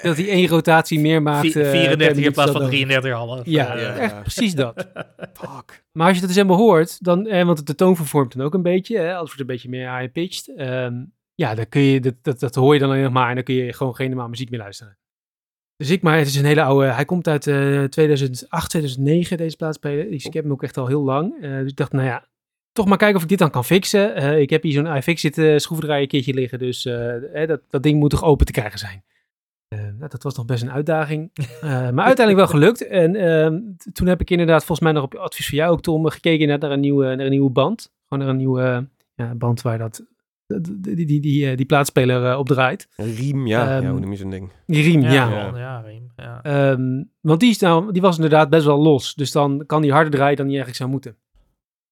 dat hij één rotatie meer maakt. Vi- eh, per 34 in plaats van nodig. 33,5. Ja, Eh, Ja. echt precies dat. Fuck. Maar als je dat dus helemaal hoort, dan, eh, want de toon vervormt dan ook een beetje, hè, alles wordt een beetje meer high-pitched. ehm, ja, dan kun je, dat, dat, dat hoor je dan alleen nog maar en dan kun je gewoon geen normaal muziek meer luisteren. Dus ik, maar het is een hele oude, hij komt uit eh 2008, 2009 deze plaatsspelen. Dus ik heb hem ook echt al heel lang. Eh, dus ik dacht, nou ja, toch maar kijken of ik dit dan kan fixen. Eh, ik heb hier zo'n iFix zitten schroevendraaier keertje liggen, dus eh, eh, dat, dat ding moet toch open te krijgen zijn. Eh, nou, dat was nog best een uitdaging. Eh, maar uiteindelijk wel gelukt. En ehm, toen heb ik inderdaad, volgens mij nog op advies van jou ook, Tom, gekeken inderdaad naar een nieuwe, naar een nieuwe band. Gewoon naar een nieuwe ja, band waar dat, die, die, die, die, eh, die plaatspeler eh, op draait. Een riem, ja. Ehm, ja, hoe noem je zo'n ding? Die riem, ja. Ja, Ja. Riem. Ja. Ehm, want die, is nou, die was inderdaad best wel los. Dus dan kan die harder draaien dan die eigenlijk zou moeten.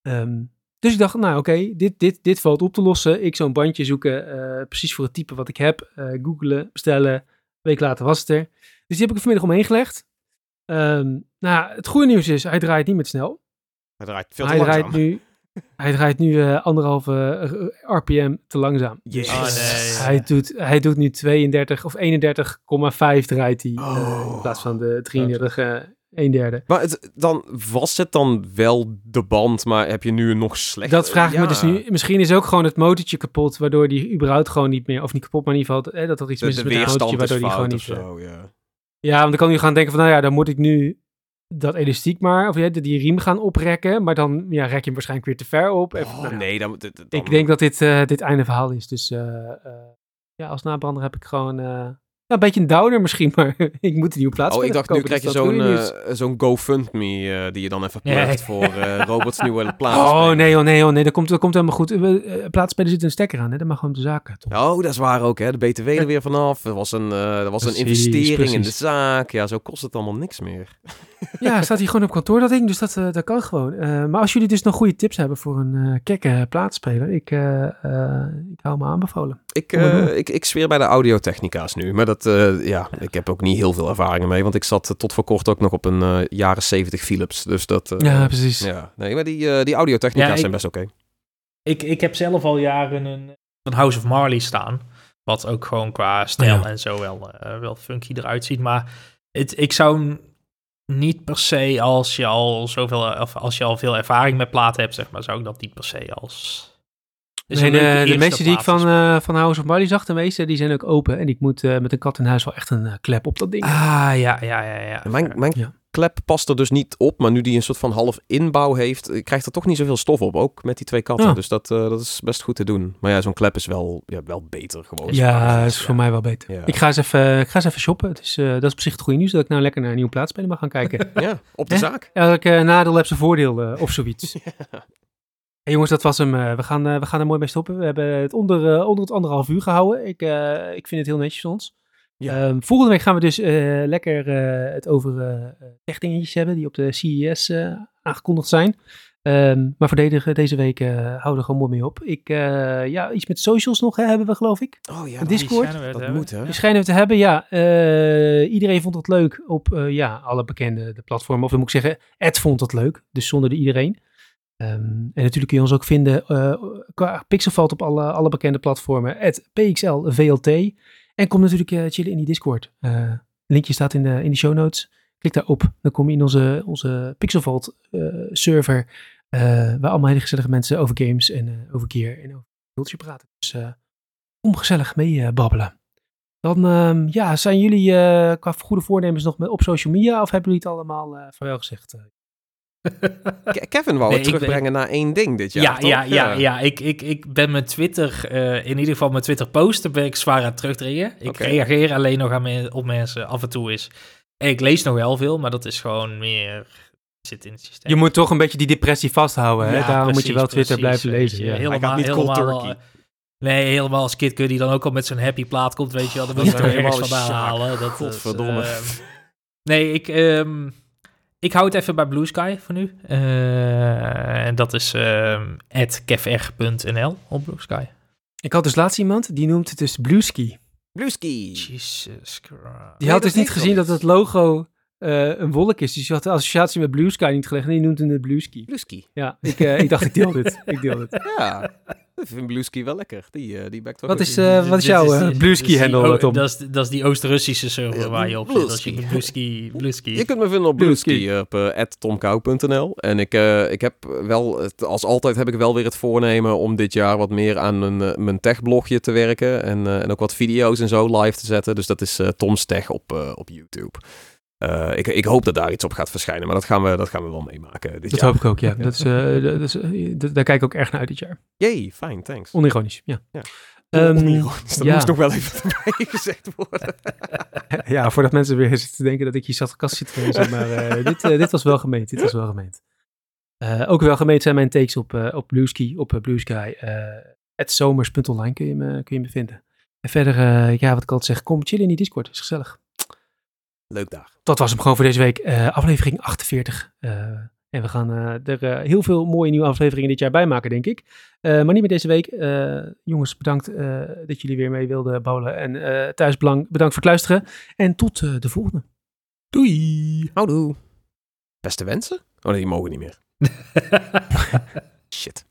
Ehm, dus ik dacht, nou oké, dit, dit, dit valt op te lossen. Ik zo'n bandje zoeken, eh, precies voor het type wat ik heb. eh googlen, bestellen. Een week later was het er. Dus die heb ik er vanmiddag omheen gelegd. Ehm, nou, het goede nieuws is, hij draait niet meer snel. Hij draait veel te hij, langzaam. draait nu, hij draait nu eh, anderhalve RPM te langzaam. Jezus. Oh, nee. Hij doet, hij doet nu 32 of 31,5 draait hij. eh, Oh. in plaats van de 33, 1 derde. Maar het, dan was het dan wel de band, maar heb je nu een nog slechter... Dat vraag ik me dus nu. Misschien is ook gewoon het motortje kapot, waardoor die überhaupt gewoon niet meer, of niet kapot, maar in ieder geval, eh, dat er iets De, mis de is met het motortje, waardoor die gewoon niet... zo, ja. Ja, want dan kan je gaan denken van, nou ja, dan moet ik nu dat elastiek maar, of ja, die riem gaan oprekken, maar dan ja, rek je hem waarschijnlijk weer te ver op. Even, Oh, nou nee, dan, dan, dan- Ik denk dat dit, eh, dit einde verhaal is. Dus eh, eh, ja, als nabrander heb ik gewoon eh, een beetje een downer misschien, maar ik moet een nieuwe plaats Oh, ik dacht, nu krijg je dus zo'n eh, zo'n GoFundMe eh, die je dan even plegt voor eh Roberts nieuwe plaats. Oh nee, oh nee, oh nee, dat komt, dat komt helemaal goed. Uh, Plaatsspelen zit een stekker aan, hè? dat mag gewoon de zaken. Tom. Oh, dat is waar ook, hè. De BTW er weer vanaf. Er was een, er was een Precies, investering in de zaak. Ja, zo kost het allemaal niks meer. Ja, staat hier gewoon op kantoor dat ding, dus dat, eh, dat kan gewoon. Eh, maar als jullie dus nog goede tips hebben voor een eh kekke plaatsspeler, ik, eh, eh, ik hou me aanbevolen. Ik, eh, ik, ik zweer bij de audiotechnica's nu. Maar dat, eh, ja, ik heb ook niet heel veel ervaring mee. Want ik zat tot voor kort ook nog op een jaren 70 Philips. Dus dat... eh, ja, precies. ja. Nee, maar die, eh die audiotechnica's Ja, ik- zijn best oké. Ik, ik heb zelf al jaren een, een House of Marley staan. Wat ook gewoon qua stijl Ja. en zo wel, eh, wel funky eruit ziet. Maar het, ik zou... niet per se als je al zoveel, of als je al veel ervaring met platen hebt, zeg maar, zou ik dat niet per se als. is Nee, de, de meeste die ik van, eh van House of Marley zag, de meeste, die zijn ook open. En ik moet eh, met een kat in huis wel echt een eh, klep op dat ding. Ah, ja, ja, ja, ja. Mijn, mijn Ja. Klep past er dus niet op, maar nu die een soort van half inbouw heeft, eh, krijgt er toch niet zoveel stof op. Ook met die twee katten. Ja. Dus dat, eh, dat is best goed te doen. Maar ja, zo'n klep is wel, ja, wel beter gewoon. ja, dat is voor mij wel beter. Ja. Ik, ga eens even, ik ga eens even shoppen. Eh, dat is op zich het goede nieuws, dat ik nou lekker naar een nieuwe plaatspeler mag gaan kijken. Ja, op de zaak. Eh, nadeel heeft zijn voordeel of zoiets. Hey, jongens, dat was hem. We, gaan, we gaan er mooi mee stoppen. We hebben het onder, onder het anderhalf uur gehouden. Ik, ik vind het heel netjes van ons. Ja. Ehm, volgende week gaan we dus eh, lekker eh, het over eh techdingetjes hebben die op de CES eh, aangekondigd zijn. Ehm, maar voor deze, deze week eh, houden we er gewoon mooi mee op. Ik, eh, ja, iets met socials nog hè, hebben we, geloof ik. Oh ja, Discord? Die dat moet hè. Die schijnen we te hebben, ja. Eh, iedereen vond het leuk op eh, ja, alle bekende de platformen. Of dan moet ik zeggen, Ed vond het leuk. Dus zonder de iedereen. Ehm, en natuurlijk kun je ons ook vinden eh, qua Pixelvalt op alle, alle bekende platformen. Ed PXL VLT. En kom natuurlijk eh, chillen in die Discord. Eh, linkje staat in de, in de show notes. Klik daarop. Dan kom je in onze, onze eh, server. waar allemaal hele gezellige mensen over games en over gear en over culture praten. Dus kom gezellig mee babbelen. Dan ehm, ja, zijn jullie qua goede voornemens nog met, op social media of hebben jullie het allemaal eh vaarwel gezegd? Ke- Kevin wou Nee, het terugbrengen naar één ding dit jaar, Ja, toch? ja, ja, ja. Ik, ik, ik ben mijn Twitter, eh, in ieder geval mijn Twitter posten, ben ik zwaar aan het terugdringen. Ik reageer alleen nog aan op mensen af en toe is. En ik lees nog wel veel, maar dat is gewoon meer zit in het systeem. Je moet toch een beetje die depressie vasthouden. Hè? Ja, Daarom moet je wel Twitter precies, blijven lezen. Ja. Helemaal, niet cold helemaal, turkey. Nee, helemaal als Kid Cudi dan ook al met zo'n happy plaat komt, weet je wel. Dan wil je Dat er is helemaal vandaan halen. Dat is, Godverdomme. ehm, nee, ik, ehm, ik hou het even bij Blue Sky voor nu. Eh, en dat is ehm @kefr.nl op Blue Sky. Ik had dus laatst iemand die noemt het dus Blueski. Blueski. Jesus Christ. Die Nee, had dus niet gezien dat het logo eh, een wolk is. Dus die had de associatie met Blue Sky niet gelegd. En die noemde het Blueski. Blueski. Ja, ik, eh, ik dacht ik deel dit. Ik deel dit. Ja, ik vind Blueski wel lekker. Die, eh die backt wel Wat is, eh, wat is jouw eh, is die handle, Tom? Dat is, dat is die Oost-Russische server Ja, waar je op zit. Als je Blueski. Blueski, Blueski. Je kunt me vinden op Blueski. Blueski op eh tomkou.nl. En ik, eh, ik heb wel, het- als altijd heb ik wel weer het voornemen om dit jaar wat meer aan mijn, eh, mijn techblogje te werken. En, eh, en ook wat video's en zo live te zetten. Dus dat is eh Tom's Tech op, eh, op YouTube. Eh, ik, ik hoop dat daar iets op gaat verschijnen, maar dat gaan we, dat gaan we wel meemaken dit Dat jaar. hoop ik ook, ja. Dat is, eh, dat is, eh, dat- daar kijk ik ook erg naar uit dit jaar. Yay, fijn, thanks. Onironisch, ja. Ja. Onironisch, dat ja. moest nog wel even erbij gezegd worden. ja, voordat mensen weer zitten te denken dat ik hier sarcast zit te lezen. Maar dit, dit was wel gemeend. Dit was wel gemeend. Ook wel gemeend zijn mijn takes op, op Blueski, op eh, Blue Sky. eh zomers.online kun je me, kun je me vinden. En verder, ja, wat ik altijd zeg, kom chillen in die Discord. Is gezellig. Leuk daar. Dat was hem gewoon voor deze week. eh, aflevering 48. Eh, en we gaan eh, er heel veel mooie nieuwe afleveringen dit jaar bij maken, denk ik. Maar niet meer deze week. Jongens, bedankt dat jullie weer mee wilden bouwen. En thuis belang, bedankt voor het luisteren. En tot de volgende. Doei! Houdoe. Beste wensen? Oh nee, die mogen niet meer.